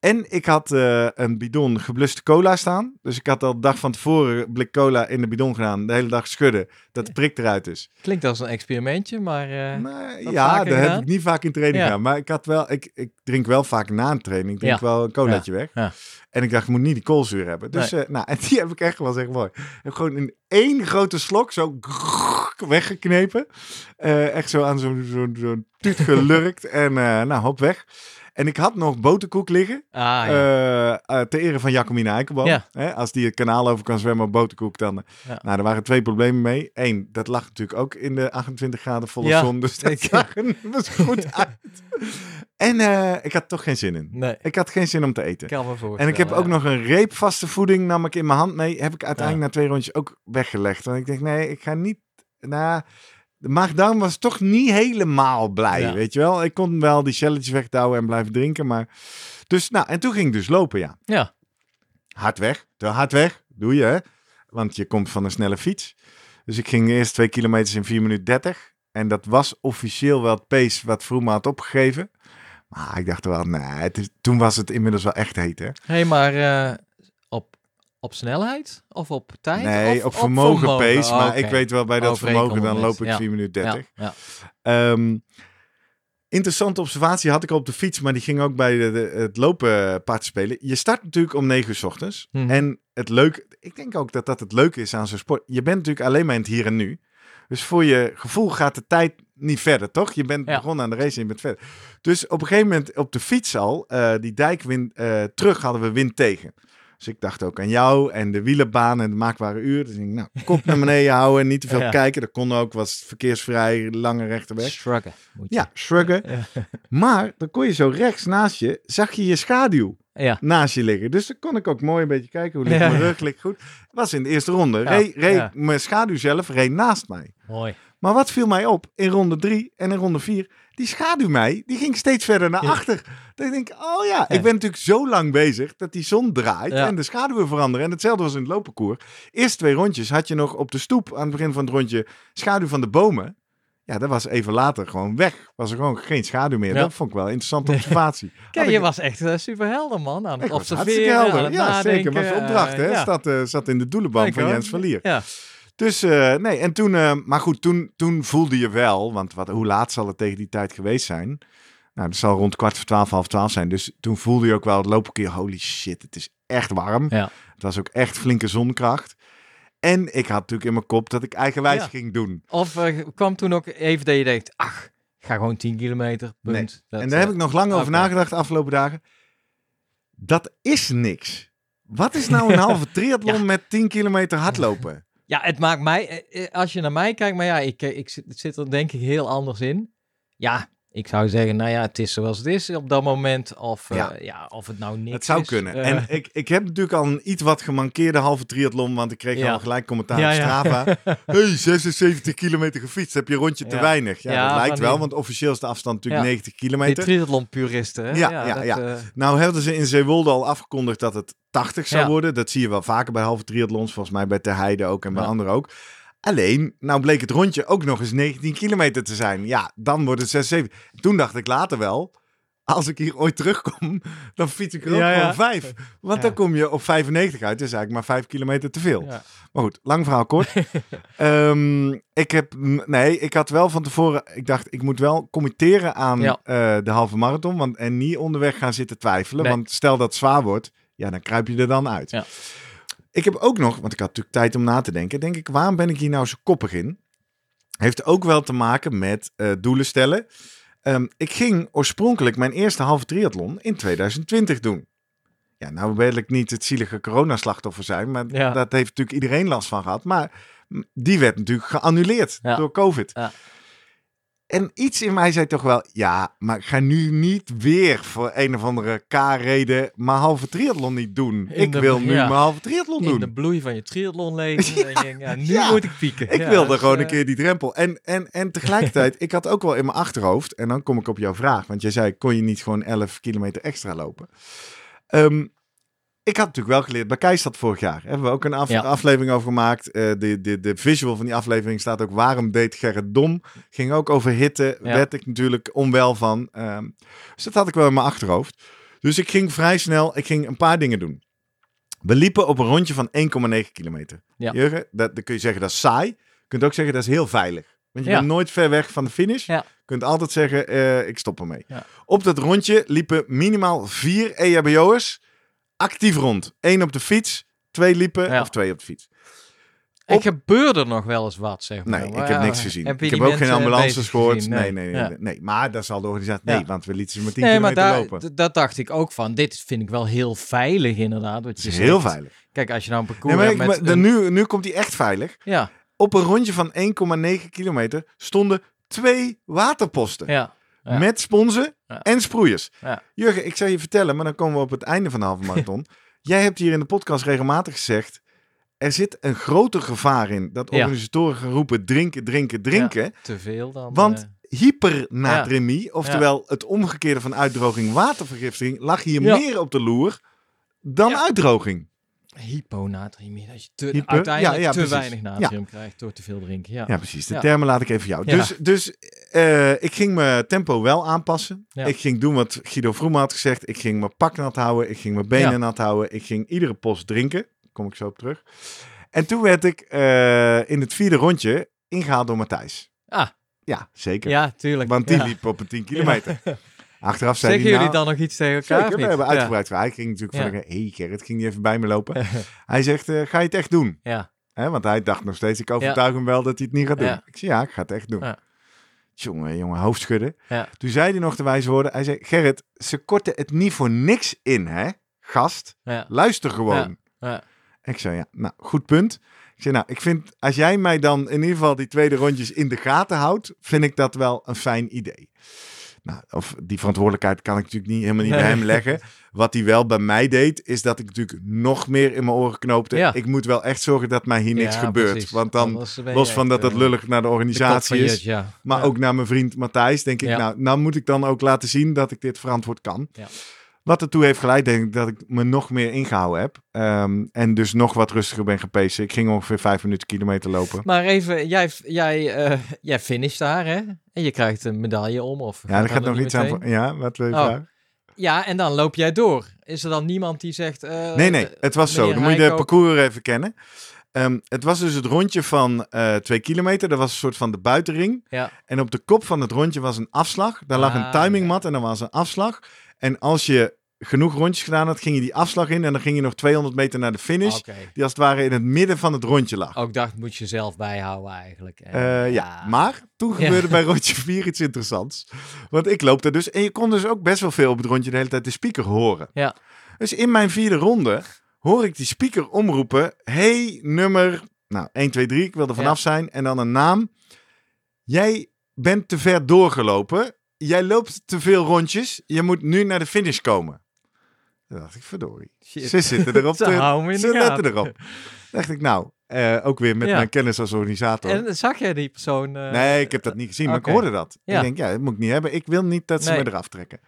En ik had eh, een bidon gebluste cola staan. Dus ik had al de dag van tevoren een blik cola in de bidon gedaan. De hele dag schudden, dat de prik eruit is.
Klinkt als een experimentje, maar... eh,
Nou, ja, dat heb ik niet vaak in training
Ja.
gedaan. Maar ik, had wel, ik, ik drink wel vaak na een training. Ik drink
Ja.
wel een colaatje weg. En ik dacht, ik moet niet die koolzuur hebben. Dus eh, nou, en die heb ik echt wel zeg mooi. Ik heb gewoon in één grote slok zo weggeknepen. Echt zo aan zo'n zo'n zo'n tuut gelurkt. en nou, hop weg. En ik had nog boterkoek liggen.
Ah, ja.
eh, eh, ter ere van Jacomine Eikenboom.
Ja.
Hè, als die het kanaal over kan zwemmen op boterkoek, dan... eh,
Ja.
Nou, er waren twee problemen mee. Eén, dat lag natuurlijk ook in de 28 graden volle zon. Dus dat zag er zo goed uit. En ik had toch geen zin in.
nee,
Ik had geen zin om te eten.
kan me voorstellen.
En ik heb ook nog een reep vaste voeding, nam ik in mijn hand mee. Heb ik uiteindelijk na twee rondjes ook weggelegd. Want ik denk, nee, ik ga niet... Nou, de maagdarm was toch niet helemaal blij,
Ja.
weet je wel. Ik kon wel die shelletjes wegdouwen en blijven drinken, maar... Dus, nou, en toen ging ik dus lopen, ja.
Ja,
Hard weg, te hard weg, doe je, hè. Want je komt van een snelle fiets. Dus ik ging eerst twee kilometers in 4 minuten 30. En dat was officieel wel het pace wat Vrooma had opgegeven. Maar ik dacht wel, nee, het is, toen was het inmiddels wel echt heet, hè.
hey, maar eh, op, snelheid of op tijd?
Nee,
of
op vermogen, pace.
Oh,
Maar ik weet wel, bij dat vermogen dan loop ik
ja.
4 minuten 30.
Ja, ja.
Ehm, interessante observatie had ik op de fiets, maar die ging ook bij de, de- het lopen participeren. Je start natuurlijk om 9 uur 's ochtends.
Mhm.
En het leuke, ik denk ook dat dat het leuke is aan zo'n sport. Je bent natuurlijk alleen maar in het hier en nu. Dus voor je gevoel gaat de tijd niet verder, toch? Je bent
Ja.
begonnen aan de race en je bent verder. Dus op een gegeven moment op de fiets al, eh, die dijkwind eh, terug hadden we wind tegen. Dus ik dacht ook aan jou en de wielenbaan en de maakbare uur. Dus ik nou, kop naar beneden houden en niet te veel
Ja.
kijken. Dat kon ook, was verkeersvrij, lange rechte weg.
Shruggen. moet je.
Ja, shruggen.
Ja.
Maar dan kon je zo rechts naast je, zag je je schaduw
Ja.
naast je liggen. Dus dan kon ik ook mooi een beetje kijken hoe ligt mijn rug, ligt goed. Was in de eerste ronde. Reed, reed. Mijn schaduw zelf reed naast mij.
Mooi.
Maar wat viel mij op in ronde drie en in ronde vier? Die schaduw mij, die ging steeds verder naar
Ja.
achter. Ik denk, oh ja, ik ben natuurlijk zo lang bezig dat die zon draait en de schaduwen veranderen. En hetzelfde was in het lopenkoer. Eerste twee rondjes had je nog op de stoep aan het begin van het rondje schaduw van de bomen. Ja, dat was even later gewoon weg. Was er gewoon geen schaduw meer.
Ja.
Dat vond ik wel een interessante observatie.
Kijk, je
ik-
was echt eh, super helder, man. Aan het
ik
observeren,
helder. Ja,
nadenken.
zeker. Was opdracht, hè?
eh, ja.
Zat, eh, zat in de doelenband
Kijk,
van. Jens Verlier.
Ja,
Dus eh, nee, en toen, eh, maar goed, toen, toen voelde je wel, want wat, hoe laat zal het tegen die tijd geweest zijn? Nou, dat zal rond kwart voor twaalf, half twaalf zijn. Dus toen voelde je ook wel het lopen keer, holy shit, het is echt warm.
ja.
Het was ook echt flinke zonkracht. En ik had natuurlijk in mijn kop dat ik eigenwijs
Ja.
ging doen.
Of eh, kwam toen ook even dat je denkt, ach, ga gewoon 10 kilometer, punt. Dat,
en daar heb ik nog lang over nagedacht de afgelopen dagen. Dat is niks. Wat is nou een halve triathlon
Ja.
met 10 kilometer hardlopen?
Ja, het maakt mij, eh, eh, als je naar mij kijkt, maar ja, ik, eh, ik zit, zit er denk ik heel anders in. Ja, ik zou zeggen, nou ja, het is zoals het is op dat moment. Of, eh,
Ja.
ja. of het nou niks
Het zou
is.
kunnen.
Eh,
en ik, ik heb natuurlijk al een iets wat gemankeerde halve triathlon, want ik kreeg
Ja.
al gelijk commentaar
Ja,
op
ja.
Strava. hey, 76 kilometer gefietst, heb je een rondje te
Ja.
weinig? Ja,
Ja,
dat lijkt wel,
die-
want officieel is de afstand natuurlijk
Ja.
90
die
kilometer.
triathlon-puristen, hè?
Ja, ja,
dat,
ja.
eh,
Nou hebben ze in Zeewolde al afgekondigd dat het 80 zou
Ja.
worden. Dat zie je wel vaker bij halve triathlons, volgens mij bij Ter Heide ook en bij
Ja.
anderen ook. Alleen, nou bleek het rondje ook nog eens 19 kilometer te zijn. Ja, dan wordt het 6, 7. Toen dacht ik later wel, als ik hier ooit terugkom, dan fiets ik er ook
Ja, ja.
gewoon 5. Want
Ja.
dan kom je op 95 uit. Dat is eigenlijk maar 5 kilometer te veel. Maar goed, lang verhaal kort. Ehm, ik heb, nee, ik had wel van tevoren, ik dacht, ik moet wel committeren aan eh, de halve marathon. Want, en niet onderweg gaan zitten twijfelen.
Nee.
Want stel dat het zwaar wordt, ja, dan kruip je er dan uit.
Ja.
Ik heb ook nog, want ik had natuurlijk tijd om na te denken. Denk ik, waarom ben ik hier nou zo koppig in? Heeft ook wel te maken met eh, doelen stellen. Ehm, ik ging oorspronkelijk mijn eerste halve triathlon in 2020 doen. Ja, nou wil ik niet het zielige coronaslachtoffer zijn, maar
Ja.
dat heeft natuurlijk iedereen last van gehad. Maar mm, die werd natuurlijk geannuleerd
Ja.
door COVID.
Ja.
En iets in mij zei toch wel, ja, maar ik ga nu niet weer voor een of andere K-reden mijn halve triathlon niet doen.
In
ik
de-
wil nu
ja.
mijn halve triathlon
In
doen.
de bloei van je triathlonleven. en je denkt, ja, nu moet ik pieken.
Ik wilde
dus,
gewoon een
eh,
keer die drempel. En, en, en tegelijkertijd, ik had ook wel in mijn achterhoofd, en dan kom ik op jouw vraag, want jij zei, kon je niet gewoon 11 kilometer extra lopen? Ehm, ik had natuurlijk wel geleerd bij Keistad vorig jaar. Hebben we ook een af-
Ja.
aflevering over gemaakt. Eh, de, de, de visual van die aflevering staat ook waarom deed Gerrit dom. Ging ook over hitte.
Ja.
Werd ik natuurlijk onwel van. Ehm, dus dat had ik wel in mijn achterhoofd. Dus ik ging vrij snel, ik ging een paar dingen doen. We liepen op een rondje van 1,9 kilometer.
Ja.
Jurgen, dat, dan kun je zeggen dat is saai. Je kunt ook zeggen dat is heel veilig. Want je
Ja.
bent nooit ver weg van de finish.
Ja.
Je kunt altijd zeggen, eh, ik stop ermee.
Ja.
Op dat rondje liepen minimaal vier EHBO'ers actief rond. Eén op de fiets, twee liepen
Ja.
of twee op de fiets. Op-
gebeurde nog wel eens wat, zeg maar.
Nee,
Maar
ik heb niks gezien.
heb
Ik heb ook geen ambulances gehoord.
gezien?
Nee, nee, nee,
Ja.
nee, nee. Maar daar zal de organisatie... Nee, want we lieten ze maar 10
Nee, maar
kilometer
daar,
lopen.
dat dacht ik ook van. Dit vind ik wel heel veilig, inderdaad. Wat
Het
je
is heel veilig.
Kijk, als je nou een parcours
Nee, maar
hebt
ik-
met...
maar
een-
nu, nu komt hij echt veilig.
Ja,
Op een rondje van 1,9 kilometer stonden twee waterposten.
ja. Ja.
Met sponsen
Ja.
en sproeiers.
Ja.
Jurgen, ik zal je vertellen, maar dan komen we op het einde van de halve marathon. Jij hebt hier in de podcast regelmatig gezegd... er zit een groter gevaar in dat organisatoren gaan roepen... drinken, drinken, drinken.
Te veel dan.
Want
eh,
hypernatremie, oftewel het omgekeerde van uitdroging, watervergiftiging... lag hier meer op de loer dan uitdroging.
Hyponatriumie. Dat je te,
Hyper-
uiteindelijk
ja, ja,
te
precies.
weinig natrium krijgt door te veel drinken. Ja.
Ja, precies. De termen laat ik even jou. Dus, dus eh, ik ging mijn tempo wel aanpassen. Ik ging doen wat Guido Vroemen had gezegd. Ik ging mijn pak nat houden. Ik ging mijn benen nat houden. Ik ging iedere post drinken. Daar kom ik zo op terug. En toen werd ik eh, in het vierde rondje ingehaald door Matthijs.
Ah,
Ja, zeker.
ja, tuurlijk.
Want die liep op een 10 kilometer. Achteraf zei
Zeggen jullie
nou,
dan nog iets tegen elkaar?
Zeker, we hebben
Ja.
uitgebreid gevraagd. Hij ging natuurlijk
Ja.
van, hé hey Gerrit, ging die even bij me lopen. hij zegt, eh, ga je het echt doen?
Ja,
Hè, want hij dacht nog steeds, ik overtuig hem wel dat hij het niet gaat doen.
Ja.
Ik zei, ja, ik ga het echt doen.
Ja.
Jongen, jongen, hoofdschudden.
ja.
Toen zei hij nog de wijze woorden. Hij zei, Gerrit, ze korten het niet voor niks in, hè? Gast,
ja.
luister gewoon.
ja.
Ik zei, ja, nou, goed punt. Ik zei, nou, ik vind, als jij mij dan in ieder geval die tweede rondjes in de gaten houdt, vind ik dat wel een fijn idee. Nou, of die verantwoordelijkheid kan ik natuurlijk niet helemaal niet bij hem leggen. Wat hij wel bij mij deed, is dat ik natuurlijk nog meer in mijn oren knoopte.
Ja.
Ik moet wel echt zorgen dat mij hier niks
Ja,
gebeurt.
precies.
Want dan, los van dat dat
eh,
lullig naar de organisatie is, maar ook naar mijn vriend Matthijs, denk ik, nou, nou moet ik dan ook laten zien dat ik dit verantwoord kan.
Ja.
Wat ertoe heeft geleid, denk ik, dat ik me nog meer ingehouden heb. Ehm, en dus nog wat rustiger ben gepaced. Ik ging ongeveer vijf minuten kilometer lopen.
Maar even, jij, jij, eh jij finisht daar, hè? En je krijgt een medaille om. Of
Ja, er gaat
dat
nog
niet
iets aan.
meteen?
Ja, wat wil je
Oh.
vragen?
Ja, en dan loop jij door. Is er dan niemand die zegt... eh,
Nee, nee, het was zo. Dan moet je de parcours even kennen. Ehm, het was dus het rondje van eh, twee kilometer. Dat was een soort van de buitenring.
Ja,
En op de kop van het rondje was een afslag. Daar lag een
Ah,
timingmat en dan was een afslag. En als je genoeg rondjes gedaan had, ging je die afslag in. En dan ging je nog 200 meter naar de finish. Die als het ware in het midden van het rondje lag.
Ook dat moet je zelf bijhouden eigenlijk. En,
Eh, ja. maar toen
Ja.
gebeurde bij rondje 4 iets interessants. Want ik loop daar dus. En je kon dus ook best wel veel op het rondje de hele tijd de speaker horen.
Ja.
Dus in mijn vierde ronde hoor ik die speaker omroepen. Hey, nummer. Nou, 1, 2, 3. Ik wil er vanaf zijn. En dan een naam. Jij bent te ver doorgelopen. Jij loopt te veel rondjes. Je moet nu naar de finish komen. Toen dacht ik, verdorie.
Shit.
Ze zitten erop
Ze
te... Ze letten erop. dacht ik, nou, eh, ook weer met
Ja.
mijn kennis als organisator.
En zag jij die persoon... eh,
Nee, ik heb dat niet gezien, maar ik hoorde dat.
Ja.
Ik denk, ja, dat moet ik niet hebben. Ik wil niet dat ze
Nee.
me eraf trekken.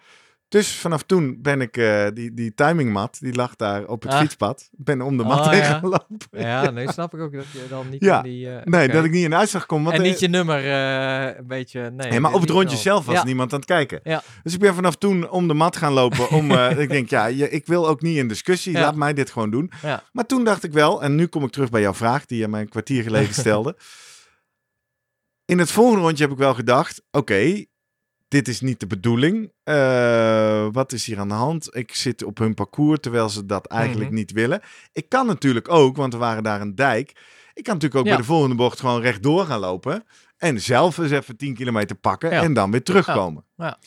Dus vanaf toen ben ik, eh, die, die timingmat, die lag daar op het
Ah.
fietspad. Ben om de mat
Oh,
heen
ja.
gelopen.
Ja, nee, snap ik ook dat je dan niet
Ja.
in die... eh,
Nee, dat ik niet in de uitslag kom. Want
En
eh,
niet je nummer eh, een beetje... Nee,
nee, maar op het rondje
wel.
zelf was
ja.
niemand aan het kijken.
Ja.
Dus ik ben vanaf toen om de mat gaan lopen. Om, eh, ik denk, ja, je, ik wil ook niet in discussie. Laat mij dit gewoon doen.
Ja.
Maar toen dacht ik wel, en nu kom ik terug bij jouw vraag die je mij een kwartier geleden stelde. In het volgende rondje heb ik wel gedacht, oké, dit is niet de bedoeling. Eh, wat is hier aan de hand? Ik zit op hun parcours terwijl ze dat eigenlijk
Mhm.
niet willen. Ik kan natuurlijk ook, want er waren daar een dijk. Ik kan natuurlijk ook
Ja.
bij de volgende bocht gewoon rechtdoor gaan lopen. En zelf eens even 10 kilometer pakken
Ja.
en dan weer terugkomen.
Ja.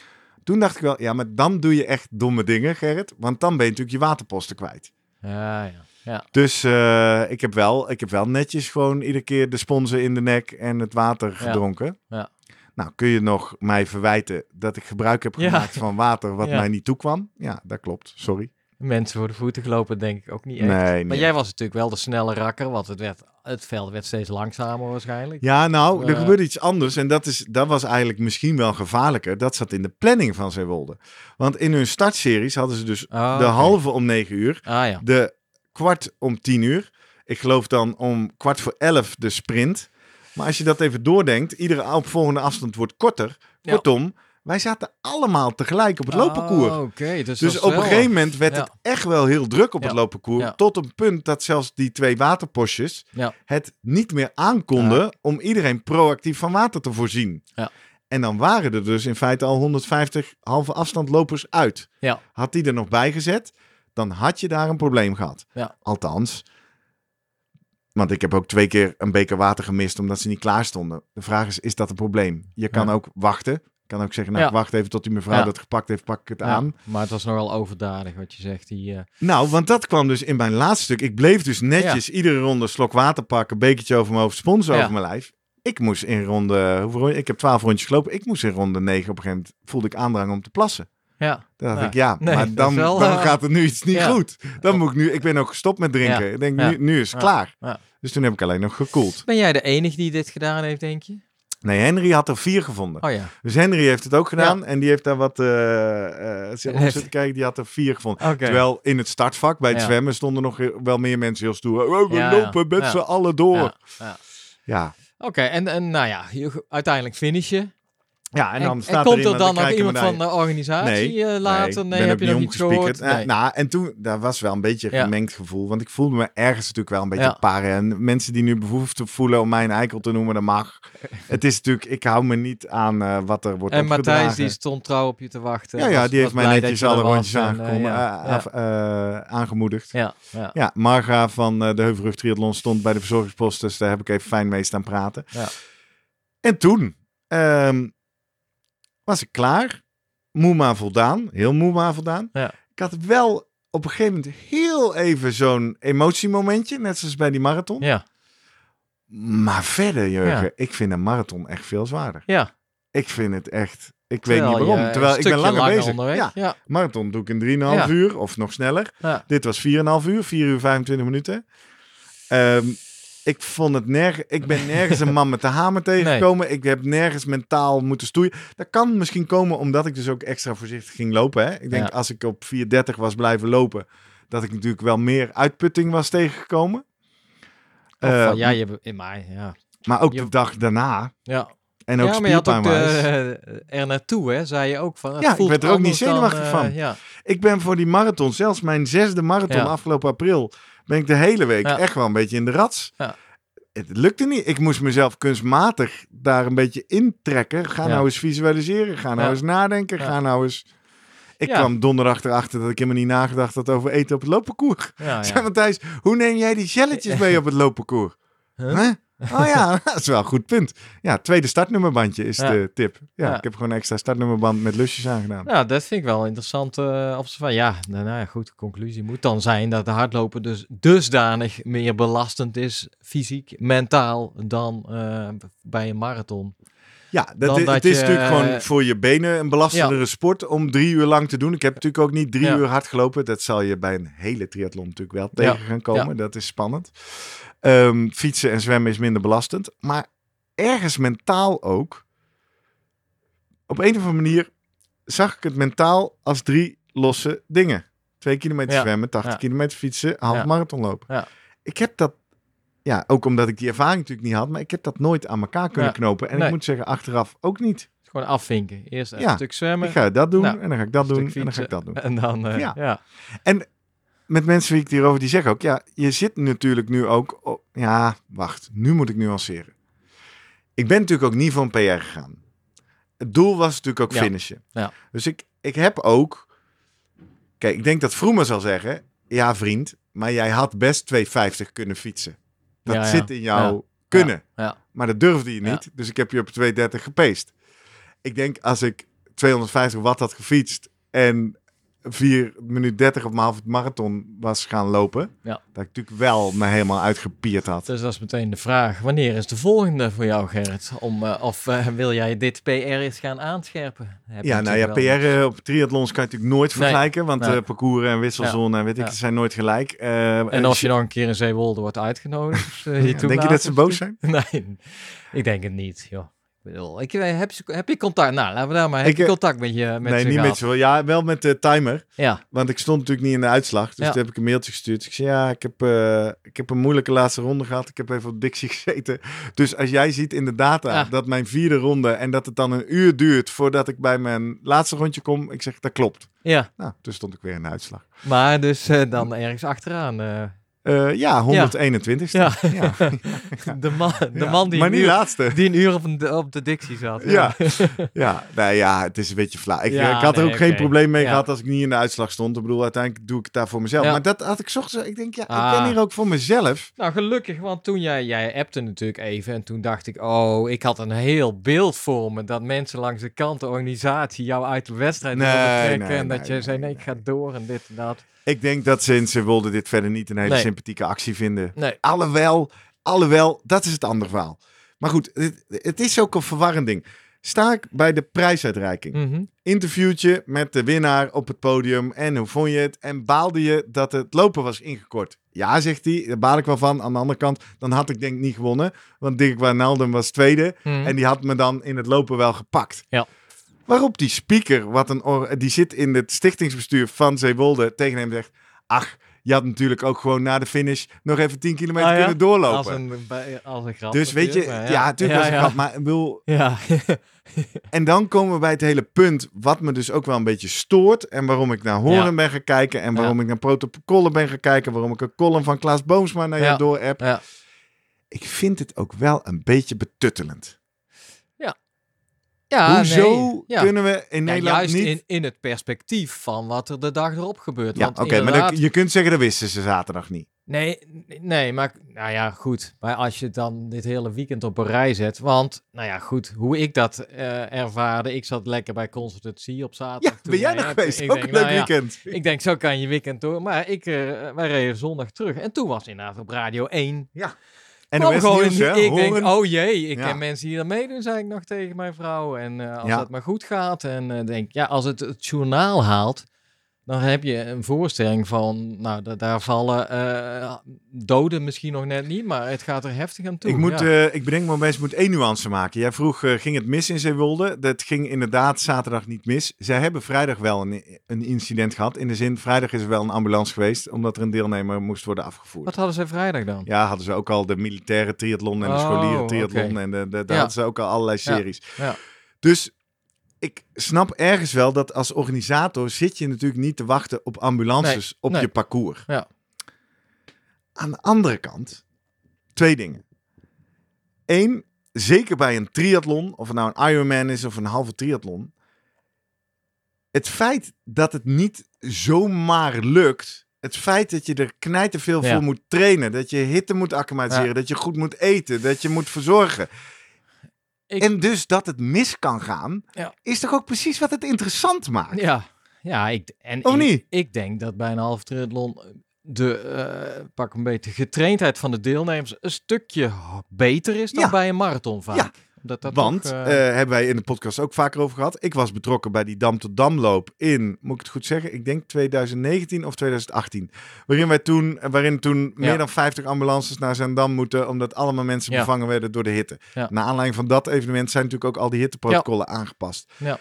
Toen dacht ik wel, ja, maar dan doe je echt domme dingen, Gerrit. Want dan ben je natuurlijk je waterposten kwijt.
Ja, ja. ja.
Dus eh, ik, heb wel, ik heb wel netjes gewoon iedere keer de sponsen in de nek en het water gedronken.
Ja.
Nou, kun je nog mij verwijten dat ik gebruik heb
Ja.
gemaakt van water wat
Ja.
mij niet toekwam? Ja, dat klopt. Sorry.
Mensen voor de voeten gelopen denk ik ook niet echt.
Nee,
Maar jij was natuurlijk wel de snelle rakker, want het, werd, het veld werd steeds langzamer waarschijnlijk.
Ja, nou, er
Eh.
gebeurde iets anders. En dat, is, dat was eigenlijk misschien wel gevaarlijker. Dat zat in de planning van Zeewolde. Want in hun startseries hadden ze dus
Oh,
de halve om negen uur.
Ah ja.
De kwart om tien uur. Ik geloof dan om kwart voor elf de sprint. Maar als je dat even doordenkt, iedere opvolgende afstand wordt korter. Kortom, Wij zaten allemaal tegelijk op het loopparcours.
Oh, dus,
Dus op een
wel-
gegeven moment werd
ja.
het echt wel heel druk op het loopparcours.
Ja.
Tot een punt dat zelfs die twee waterpostjes
Ja.
het niet meer aankonden om iedereen proactief van water te voorzien.
Ja.
En dan waren er dus in feite al 150 halve afstandlopers uit.
Ja.
Had die er nog bij gezet, dan had je daar een probleem gehad.
Ja.
Althans. Want ik heb ook twee keer een beker water gemist omdat ze niet klaar stonden. De vraag is, is dat een probleem? Je kan
Ja.
ook wachten. Je kan ook zeggen, nou,
Ja.
wacht even tot die mevrouw
Ja.
dat gepakt heeft, pak ik het
Ja,
aan.
Maar het was nogal overdadig wat je zegt. Die, eh,
Nou, want dat kwam dus in mijn laatste stuk. Ik bleef dus netjes iedere ronde slok water pakken, bekertje over mijn hoofd, spons
Ja.
over mijn lijf. Ik moest in ronde, hoeveel? Ik heb twaalf rondjes gelopen. Ik moest in ronde negen op een gegeven moment, voelde ik aandrang om te plassen.
Ja.
Toen dacht
Ja.
ik, ja,
Nee,
maar dan,
wel,
dan
eh,
gaat het nu iets niet
ja.
goed. Dan moet ik nu, ik ben ook gestopt met drinken. Ik denk, nu, nu is het klaar. Dus toen heb ik alleen nog gekoeld.
Ben jij de enige die dit gedaan heeft, denk je?
Nee, Henry had er vier gevonden.
Oh ja.
Dus Henry heeft het ook gedaan en die heeft daar wat op
Heeft-
zitten kijken. Die had er vier gevonden. Terwijl in het startvak bij het
Ja.
zwemmen stonden nog wel meer mensen heel stoer. Oh, we lopen met z'n allen door.
Ja,
Ja.
ja.
Ja.
Oké, en, en nou ja, uiteindelijk finish je.
En dan
en,
staat
komt
er
er
iemand,
dan nog iemand van de organisatie eh, later? Nee,
ben
heb je
niet
nog iets
omgespiekerd.
gehoord? Nee.
Eh, nou, en toen, daar was wel een beetje een
Ja.
gemengd gevoel. Want ik voelde me ergens natuurlijk wel een beetje
Ja.
paren. En mensen die nu behoefte voelen om mij een eikel te noemen, dat mag. het is natuurlijk, ik hou me niet aan eh, wat er wordt
en. Matthijs die stond trouw op je te wachten.
Ja, ja,
Was-
die heeft mij netjes alle rondjes
en, eh,
aangekomen,
ja,
eh,
ja.
af- eh, aangemoedigd.
Ja, ja.
Ja, Marga van eh, de Heuvelrug Triathlon stond bij de verzorgingspost, dus daar heb ik even fijn mee staan praten.
Ja.
En toen ehm, was ik klaar. Moe maar voldaan. Heel moe maar voldaan.
Ja.
Ik had wel op een gegeven moment heel even zo'n emotiemomentje, net zoals bij die marathon.
Ja,
Maar verder, Jurgen,
Ja.
ik vind een marathon echt veel zwaarder.
ja.
Ik vind het echt... Ik
Terwijl
weet niet waarom. Terwijl ik ben
stukje
langer bezig.
onderweg.
Ja,
Ja,
marathon doe ik in 3,5
Ja.
uur of nog sneller. Dit was 4,5 uur, 4 uur 25 minuten. Ehm, ik vond het nergens. Ik ben nergens een man met de hamer tegengekomen. Ik heb nergens mentaal moeten stoeien. Dat kan misschien komen omdat ik dus ook extra voorzichtig ging lopen. Hè? Ik denk
Ja.
als ik op 4,30 was blijven lopen, dat ik natuurlijk wel meer uitputting was tegengekomen. Eh,
van, ja, je, in mij, ja.
Maar ook
je-
de dag daarna.
Ja,
En ook
ja maar je had ook de, er naartoe, hè, zei je ook van. het
Ja, ik werd er ook niet
dan,
zenuwachtig
eh,
van.
Ja,
Ik ben voor die marathon, zelfs mijn zesde marathon
Ja.
afgelopen april, ben ik de hele week
Ja.
echt wel een beetje in de rats.
Ja.
Het lukte niet. Ik moest mezelf kunstmatig daar een beetje intrekken. Ga nou eens visualiseren. Ga nou eens nadenken. Ga nou eens... Ik kwam donderdag erachter dat ik helemaal niet nagedacht had over eten op het loopparcours.
ja,
Zeg. Matthijs, hoe neem jij die jelletjes mee op het loopparcours?
Huh?
Huh? Oh ja, dat is wel een goed punt. Ja, tweede startnummerbandje is
Ja.
de tip. Ja,
Ja.
ik heb gewoon een extra startnummerband met lusjes aangedaan.
Nou, dat vind ik wel interessant. eh observatie. ja, nou, nou ja, goed. De conclusie moet dan zijn dat de hardlopen dus dusdanig meer belastend is, fysiek, mentaal, dan eh, bij een marathon.
Ja, dat,
Dan
i-
dat
het is
je-
natuurlijk gewoon voor je benen een belastendere sport om drie uur lang te doen. Ik heb natuurlijk ook niet drie
Ja.
uur hard gelopen. Dat zal je bij een hele triathlon natuurlijk wel
Ja.
tegen gaan komen. Dat is spannend. Ehm, fietsen en zwemmen is minder belastend. Maar ergens mentaal ook. Op een of andere manier zag ik het mentaal als drie losse dingen. Twee kilometer
Ja.
zwemmen, 80
Ja.
kilometer fietsen, half
Ja.
marathon lopen.
Ja.
Ik heb dat, ja, ook omdat ik die ervaring natuurlijk niet had, maar ik heb dat nooit aan elkaar kunnen knopen. En
Nee.
ik moet zeggen, achteraf ook niet.
Gewoon afvinken. Eerst een stuk zwemmen
Ik ga dat doen
Nou,
en dan ga ik dat doen en dan ga ik dat doen.
en dan, eh,
Ja.
ja.
Met mensen wie ik hierover die zeggen ook, ja, je zit natuurlijk nu ook, op- ja, wacht, nu moet ik nuanceren. Ik ben natuurlijk ook niet een PR gegaan. Het doel was natuurlijk ook
Ja.
finishen.
Ja.
Dus ik, ik heb ook, kijk, ik denk dat Vroemen zal zeggen, ja vriend, maar jij had best 250 kunnen fietsen. Dat
Ja,
zit in jouw kunnen.
Ja.
Maar dat durfde je niet. Dus ik heb je op 230 gepeest. Ik denk als ik 250 watt had gefietst en 4 minuten 30 op mijn halve marathon was gaan lopen,
Ja.
dat ik natuurlijk wel me helemaal uitgepierd had.
Dus dat is meteen de vraag. Wanneer is de volgende voor jou, Gerrit? Om, eh, of eh, wil jij dit PR eens gaan aanscherpen? Heb
Ja, nou ja,
wel.
PR op triathlons kan je natuurlijk nooit
Nee.
vergelijken, want
Nee.
eh, parcours en wisselzone en weet ik,
Ja.
zijn nooit gelijk. Eh,
En als je nog een keer in Zeewolde wordt uitgenodigd, eh,
denk je dat ze boos zijn?
Nee, ik denk het niet, joh. Ik bedoel, ik, eh, heb, je- heb je contact? Nou, laten we daar maar. Heb
Ik,
je
eh,
contact met je met
nee, niet
gehad?
met zoveel. Ja, wel met de timer.
Ja,
Want ik stond natuurlijk niet in de uitslag. Dus
Ja.
toen heb ik een mailtje gestuurd. Ik zei, ja, ik heb, eh, ik heb een moeilijke laatste ronde gehad. Ik heb even op Dixie gezeten. Dus als jij ziet in de data
Ja.
dat mijn vierde ronde... en dat het dan een uur duurt voordat ik bij mijn laatste rondje kom... ik zeg, dat klopt.
ja.
Nou, toen stond ik weer in de uitslag.
Maar dus dan ergens achteraan. Eh,
ja, 121ste.
Ja.
ja.
de man, de man die,
maar
een
niet
uur,
laatste.
die een uur op, een, op de dictie zat.
Ja. Ja, nou ja, het is een beetje flauw. Ik, had er
nee,
ook geen probleem mee gehad als ik niet in de uitslag stond. Ik bedoel, uiteindelijk doe ik het daar voor mezelf. Maar dat had ik zocht. Ik denk, ja, ik
Ah.
ben hier ook voor mezelf.
Nou, gelukkig, want toen jij, jij appte natuurlijk even en toen dacht ik, oh, ik had een heel beeld voor me dat mensen langs de kant, de organisatie, jou uit de wedstrijd
Nee,
trekken
nee,
en dat
nee,
je
nee,
zei, nee, ik
nee.
ga door en dit en dat.
Ik denk dat ze in Zeewolde dit verder niet een hele
Nee.
sympathieke actie vinden.
Nee,
Alhoewel, alhoewel, dat is het andere verhaal. Maar goed, het, het is ook een verwarrend ding. Sta ik bij de prijsuitreiking.
Mhm.
Interviewtje met de winnaar op het podium. En hoe vond je het? En baalde je dat het lopen was ingekort? Ja, zegt hij. Daar baal ik wel van. Aan de andere kant, dan had ik denk ik niet gewonnen. Want Dirk Wijnaldum was tweede.
Mhm.
En die had me dan in het lopen wel gepakt.
Ja.
Waarop die speaker, wat een or- die zit in het stichtingsbestuur van Zeewolde, tegen hem zegt... Ach, je had natuurlijk ook gewoon na de finish nog even 10 kilometer
Ah, ja?
kunnen doorlopen.
Als een, als een grap.
dus weet je, ja, natuurlijk was het
ja.
grap, maar ik bedoel,
Ja,
en dan komen we bij het hele punt wat me dus ook wel een beetje stoort. En waarom ik naar Horen
Ja.
ben gaan kijken. En waarom ik naar protocollen ben gaan kijken. Waarom ik een column van Klaas Boomsma naar
Ja.
jou door heb.
ja.
Ik vind het ook wel een beetje betuttelend.
Ja
Hoezo
nee, ja.
kunnen we in
Ja,
Nederland
juist
niet...
in, in het perspectief van wat er de dag erop gebeurt.
Ja,
Want
oké, maar
inderdaad-
dan- je kunt zeggen dat wisten ze zaterdag niet.
Nee, nee, maar nou ja, goed. Maar als je het dan dit hele weekend op een rij zet, want nou ja, goed, hoe ik dat eh, ervaarde, ik zat lekker bij Consultancy op
Ja,
zaterdag. toen
ben jij nog geweest?
Ik
Ook
denk,
een leuk
nou ja,
weekend.
Ik denk, zo kan je weekend door. Maar ik, eh, wij reden zondag terug en toen was inderdaad op Radio 1.
En
gewoon
Nieuws,
in-
hè?
ik denk, oh jee, ik
Ja.
ken mensen die er meedoen, zei ik nog tegen mijn vrouw. En eh, als
Ja.
dat maar goed gaat. En eh, denk, ja, als het het journaal haalt, dan heb je een voorstelling van, nou, da- daar vallen eh, doden misschien nog net niet, maar het gaat er heftig aan toe.
Ik, moet,
ja.
eh, ik bedenk me opeens, ik moet één nuance maken. Jij vroeg, eh, ging het mis in Zeewolde? Dat ging inderdaad zaterdag niet mis. Zij hebben vrijdag wel een, een incident gehad. In de zin, vrijdag is er wel een ambulance geweest, omdat er een deelnemer moest worden afgevoerd.
Wat hadden ze vrijdag dan?
Ja, hadden ze ook al de militaire triathlon en de
Oh,
scholieren triathlon.
oké.
En de, de, daar
Ja.
hadden ze ook al allerlei series.
ja.
Dus ik snap ergens wel dat als organisator zit je natuurlijk niet te wachten op ambulances op
nee.
je parcours.
Ja.
Aan de andere kant, twee dingen. Eén, zeker bij een triathlon, of het nou een Ironman is of een halve triathlon. Het feit dat het niet zomaar lukt. Het feit dat je er knijterveel
Ja.
voor moet trainen. Dat je hitte moet acclimatiseren.
Ja.
Dat je goed moet eten. Dat je moet verzorgen.
Ik-
En dus dat het mis kan gaan.
Ja.
Is toch ook precies wat het interessant maakt?
Ja, ja ik, en
Of
ik,
niet?
ik denk dat bij een half triathlon de, eh, pak een beetje, getraindheid van de deelnemers een stukje beter is dan
Ja.
bij een marathon vaak.
Ja.
Dat
Want,
toch,
eh,
eh,
hebben wij in de podcast ook vaker over gehad. Ik was betrokken bij die Dam tot Damloop in, moet ik het goed zeggen, ik denk 2019 of 2018. Waarin, wij toen, eh, waarin toen meer dan 50 ambulances naar Zandam moeten, omdat allemaal mensen
Ja.
bevangen werden door de hitte.
Ja.
Naar aanleiding van dat evenement zijn natuurlijk ook al die hitteprotocollen aangepast.
Ja.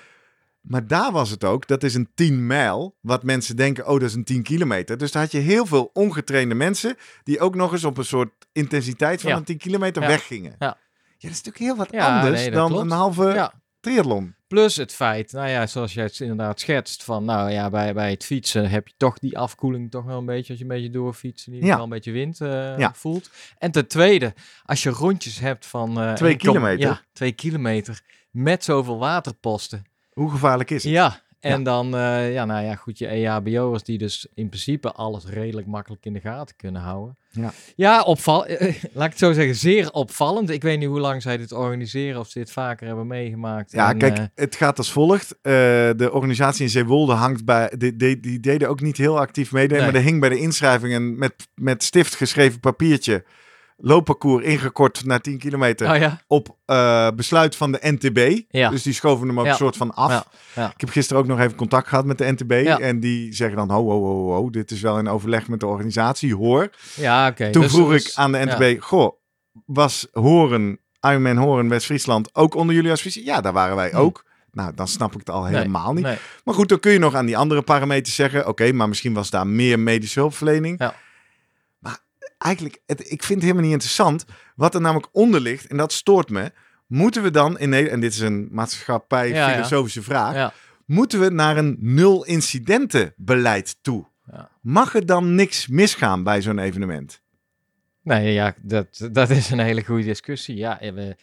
Maar daar was het ook, dat is een 10 mijl, wat mensen denken, oh dat is een 10 kilometer. Dus daar had je heel veel ongetrainde mensen, die ook nog eens op een soort intensiteit van
Ja.
een 10 kilometer
Ja.
weggingen.
Ja.
Ja, dat is natuurlijk heel wat
Ja,
anders
nee,
dan
klopt.
een halve
ja.
triathlon.
Plus het feit, nou ja, zoals jij het inderdaad schetst, van nou ja, bij, bij het fietsen heb je toch die afkoeling toch wel een beetje, als je een beetje doorfietst,
Ja.
geval een beetje wind eh,
Ja.
voelt. En ten tweede, als je rondjes hebt van... eh,
Twee
1,-
kilometer?
Ja, twee kilometer, met zoveel waterposten.
Hoe gevaarlijk is het?
Ja, en dan, eh, ja, nou ja, goed, je EHBO'ers die dus in principe alles redelijk makkelijk in de gaten kunnen houden.
Ja.
Ja, opval, laat ik het zo zeggen, zeer opvallend. Ik weet niet hoe lang zij dit organiseren of ze dit vaker hebben meegemaakt.
Ja,
En,
kijk,
eh,
het gaat als volgt. Eh, de organisatie in Zeewolde hangt bij... Die, die, die deden ook niet heel actief meedoen,
Nee.
maar er hing bij de inschrijving een met, met stift geschreven papiertje... loopparcours ingekort naar 10 kilometer
oh ja,
op eh, besluit van de NTB.
Ja.
Dus die schoven hem ook
Ja.
een soort van af. Ik heb gisteren ook nog even contact gehad met de NTB. En die zeggen dan, ho, ho, ho, ho, dit is wel in overleg met de organisatie, hoor.
ja oké.
Toen
Dus-
vroeg
dus-
ik aan de NTB, goh, was horen Ironman Horen West-Friesland ook onder jullie auspicie? Ja, daar waren wij
Hm.
ook. Nou, dan snap ik het al
Nee,
helemaal niet.
Nee.
Maar goed, dan kun je nog aan die andere parameters zeggen... oké, maar misschien was daar meer medische hulpverlening.
Ja.
Eigenlijk, het, ik vind het helemaal niet interessant... wat er namelijk onder ligt, en dat stoort me... moeten we dan in Nederland... en dit is een maatschappij-filosofische vraag...
Ja.
moeten we naar een nul-incidentenbeleid toe?
Ja.
Mag er dan niks misgaan bij zo'n evenement?
Nee, ja, dat, dat is een hele goede discussie. Ja, we-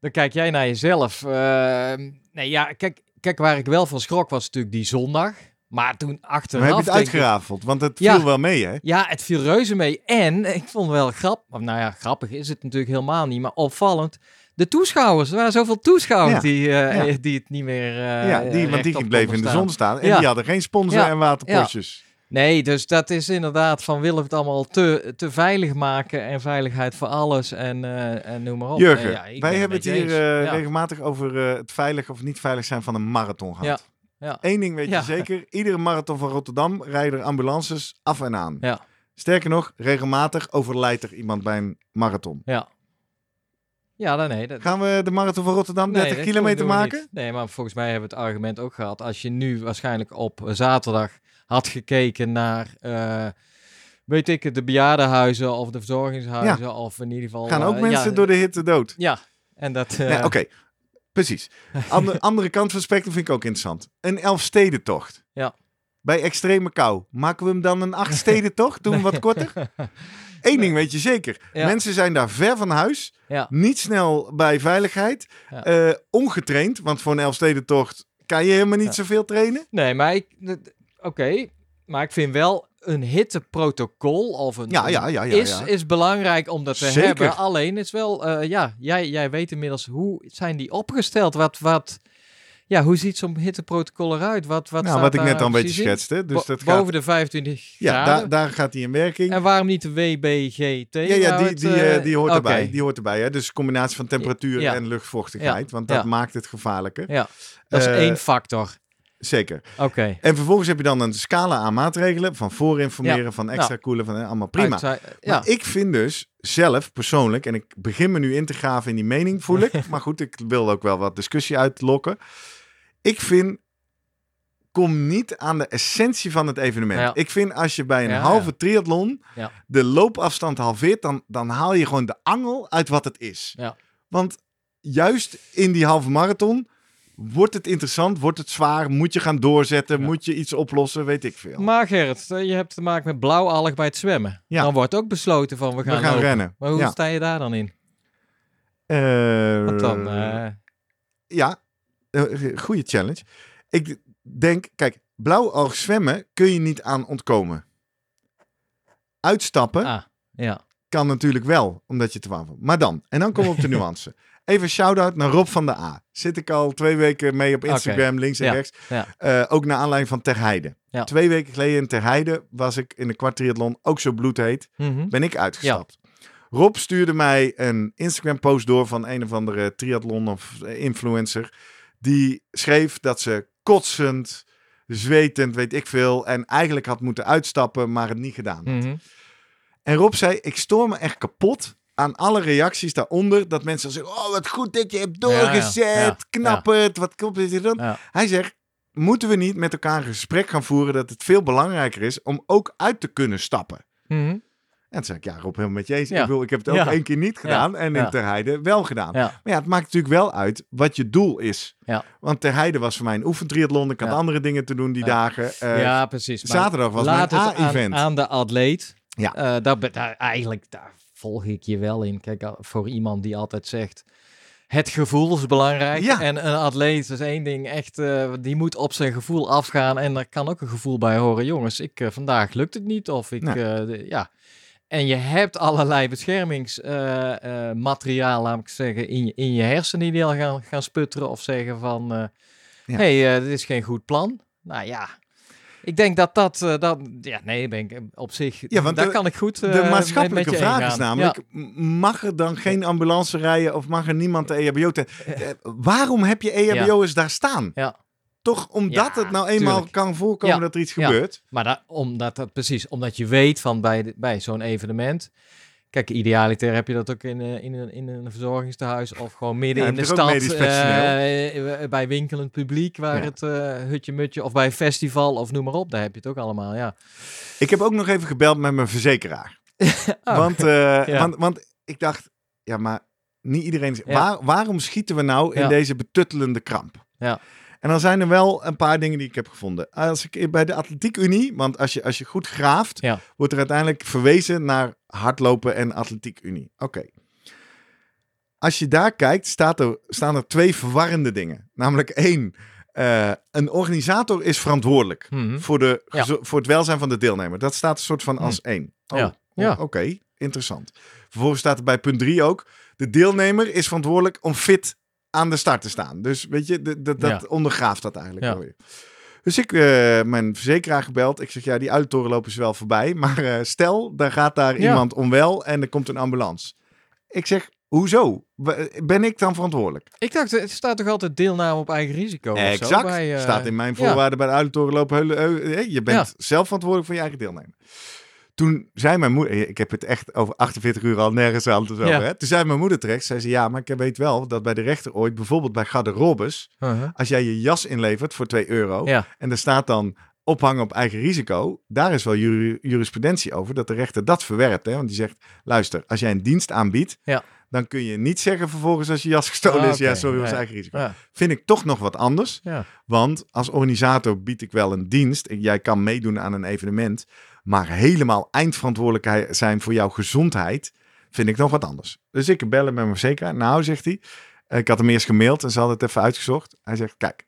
dan kijk jij naar jezelf. Ehm, nee, ja, kijk, kijk, waar ik wel van schrok was natuurlijk die zondag. Maar toen
Maar
achteraf...
heb je het
ik-
uitgerafeld? Want het
Ja.
viel wel mee, hè?
Ja, het viel reuze mee. En ik vond wel grappig. Nou ja, grappig is het natuurlijk helemaal niet, maar opvallend. De toeschouwers, er waren zoveel toeschouwers
Ja.
die, eh,
Ja.
die het niet meer. eh,
ja, die, want die bleven in de zon staan. En die hadden geen sponsor en waterpotjes.
Nee, dus dat is inderdaad van willen we het allemaal te, te veilig maken en veiligheid voor alles en, eh, en noem maar op.
Jurgen,
ja,
wij
ben
hebben het hier regelmatig over het veilig of niet veilig zijn van een marathon gehad.
ja.
Eén ding weet
Ja.
je zeker, iedere marathon van Rotterdam rijden er ambulances af en aan.
Ja.
Sterker nog, regelmatig overlijdt er iemand bij een marathon.
Ja. Ja, dan nee. Dat,
Gaan we de marathon van Rotterdam
nee,
30
dat
kilometer maken?
niet. Nee, maar volgens mij hebben we het argument ook gehad. Als je nu waarschijnlijk op zaterdag had gekeken naar, eh, weet ik de bejaardenhuizen of de verzorgingshuizen. Of in ieder geval...
Gaan ook
eh,
mensen
ja,
door de hitte dood?
Ja, en dat... eh,
Nee, Oké, precies. Ander, andere kant van het spectrum vind ik ook interessant. Een Elfstedentocht.
Ja.
Bij extreme kou. Maken we hem dan een achtstedentocht? Doen we wat korter? Eén ding weet je zeker.
Ja.
Mensen zijn daar ver van huis.
Ja.
Niet snel bij veiligheid.
Ja.
eh, ongetraind. Want voor een Elfstedentocht kan je helemaal niet zoveel trainen.
Nee, maar ik... Oké, maar ik vind wel een hitteprotocol of een...
Ja, ja, ja, ja.
is,
ja.
is belangrijk om dat te
Zeker.
hebben. Alleen is wel, eh, ja, jij, jij weet inmiddels hoe zijn die opgesteld? Wat, wat, ja, hoe ziet zo'n hitteprotocol eruit? Wat, wat,
nou, wat ik net al een beetje schetste. Dus
Bo-
dat gaat,
boven de 25
ja,
graden.
daar, daar gaat hij in werking.
En waarom niet de WBGT?
Ja, ja
Nou,
die, die,
eh,
eh, die hoort erbij. Die hoort erbij hè? Dus combinatie van temperatuur
Ja.
en luchtvochtigheid. Want dat maakt het gevaarlijker.
Ja, dat is één factor.
Zeker.
Oké.
En vervolgens heb je dan een scala aan maatregelen. Van voorinformeren, van extra
Nou.
koelen, van eh, allemaal prima.
Uitzij-
Maar
Ja,
ik vind dus zelf persoonlijk, en ik begin me nu in te graven in die mening, voel ik. maar goed, ik wil ook wel wat discussie uitlokken. Ik vind, kom niet aan de essentie van het evenement.
Ja.
Ik vind als je bij een
Ja,
halve
ja.
triathlon
Ja.
de loopafstand halveert, dan, dan haal je gewoon de angel uit wat het is.
Ja.
Want juist in die halve marathon wordt het interessant, wordt het zwaar, moet je gaan doorzetten,
Ja.
moet je iets oplossen, weet ik veel.
maar Gerrit, eh, je hebt te maken met blauwalg bij het zwemmen.
Ja.
Dan wordt ook besloten van we
We
gaan,
rennen.
Maar hoe
Ja.
sta je daar dan in? Wat dan? eh,
Ja, goede challenge. Ik denk, kijk, blauwalg zwemmen kun je niet aan ontkomen. Uitstappen
ah, ja.
kan natuurlijk wel, omdat je te warm wordt. Maar dan, en dan komen we op de nuance. Even shout-out naar Rob van der A. Zit ik al twee weken mee op Instagram, links en
Ja,
rechts.
ja.
Eh, ook naar aanleiding van Terheide.
Ja.
Twee weken geleden in Terheide was ik in de kwartriathlon ook zo bloedheet.
Mhm.
Ben ik uitgestapt. Rob stuurde mij een Instagram post door van een of andere triathlon of influencer. Die schreef dat ze kotsend, zwetend, weet ik veel. En eigenlijk had moeten uitstappen, maar het niet gedaan. had.
Mhm.
En Rob zei, ik stoor me echt kapot aan alle reacties daaronder. Dat mensen zeggen, oh wat goed dat je hebt doorgezet.
Ja, ja.
Knap het, wat klopt dit dan? Hij zegt, moeten we niet met elkaar een gesprek gaan voeren dat het veel belangrijker is om ook uit te kunnen stappen?
Mhm.
En toen zei ik, ja Rob, helemaal met je eens.
Ja.
Ik, bedoel, ik heb het ook
Ja.
één keer niet gedaan en in. Terheide wel gedaan. Maar ja, het maakt natuurlijk wel uit wat je doel is. Want Terheide was voor mij een oefentriathlon. Ik had andere dingen te doen die dagen. Eh,
ja, precies.
Zaterdag was mijn
aan,
A-event.
aan de atleet.
Ja.
Daar, daar, eigenlijk, daar volg ik je wel in. Kijk, al- voor iemand die altijd zegt... Het gevoel is belangrijk.
Ja.
En een atleet is één ding echt... eh, die moet op zijn gevoel afgaan. En daar kan ook een gevoel bij horen. Jongens, ik, eh, vandaag lukt het niet. Of ik...
Nee.
eh, de- ja. En je hebt allerlei beschermingsmateriaal, laat ik zeggen, in je, in je hersenen die al gaan, gaan sputteren. Of zeggen van...
Ja.
hey, dit is geen goed plan. Nou ja... Ik denk dat dat, eh, dat ja, nee, ben ik eh, op zich,
Ja, want
daar
de-
kan ik goed eh,
de
met-
maatschappelijke
met
vraag is namelijk, mag er dan geen ambulance rijden of mag er niemand de EHBO... Te, eh, waarom heb je EHBO'ers daar staan?
Ja.
Toch omdat
Ja,
het nou eenmaal
tuurlijk.
kan voorkomen
Ja.
dat er iets
Ja.
gebeurt?
Maar dat, omdat dat precies, omdat je weet van bij, de- bij zo'n evenement. Kijk, idealiter heb je dat ook in, eh, in, een, in een verzorgingstehuis of gewoon midden
Ja,
in de stad. eh, bij winkelend publiek, waar
Ja.
het eh, hutje-mutje, of bij een festival of noem maar op. Daar heb je het ook allemaal, ja.
Ik heb ook nog even gebeld met mijn verzekeraar.
Oh,
Want,
Ja.
want, want ik dacht, ja, maar niet iedereen... Waar, waarom schieten we nou in deze betuttelende kramp?
Ja.
En dan zijn er wel een paar dingen die ik heb gevonden. Als ik bij de Atletiek Unie, want als je, als je goed graaft,
Ja.
wordt er uiteindelijk verwezen naar hardlopen en Atletiek Unie. Oké. Als je daar kijkt, staat er, staan er twee verwarrende dingen. Namelijk één, eh, een organisator is verantwoordelijk
Mhm.
voor, de,
Ja.
voor het welzijn van de deelnemer. Dat staat een soort van als één. Oh,
Ja.
oh,
Ja.
Oké, interessant. Vervolgens staat er bij punt drie ook, de deelnemer is verantwoordelijk om fit aan de start te staan. Dus weet je, dat
Ja.
ondergraaft dat eigenlijk
Ja.
wel weer. Dus ik eh, mijn verzekeraar gebeld. Ik zeg, ja, die uittoren lopen ze wel voorbij. Maar eh, stel, daar gaat daar
Ja.
iemand onwel en er komt een ambulance. Ik zeg, hoezo? Ben ik dan verantwoordelijk?
Ik dacht, het staat toch altijd deelname op eigen risico zo
exact.
bij, eh,
Staat in mijn
ja.
voorwaarden bij de uittoren lopen. eh, Je bent zelf verantwoordelijk voor je eigen deelnemer. Toen zei mijn moeder, ik heb het echt over 48 uur al nergens aan te.
Ja.
Toen zei mijn moeder terecht, zei ze, ja, maar ik weet wel dat bij de rechter ooit, bijvoorbeeld bij garderobes,
Uh-huh.
als jij je jas inlevert voor 2 euro,
Ja,
en er staat dan ophangen op eigen risico. Daar is wel juri- jurisprudentie over dat de rechter dat verwerpt. Hè? Want die zegt, luister, als jij een dienst aanbiedt,
Ja.
dan kun je niet zeggen vervolgens als je jas gestolen
Ah,
is, ja,
oké.
sorry, was
Ja.
eigen risico.
ja,
Vind ik toch nog wat anders.
ja.
Want als organisator bied ik wel een dienst. Jij kan meedoen aan een evenement. Maar helemaal eindverantwoordelijk zijn voor jouw gezondheid vind ik nog wat anders. Dus ik bellen met mijn verzekeraar. Nou, zegt hij. Ik had hem eerst gemaild en ze hadden het even uitgezocht. Hij zegt, kijk.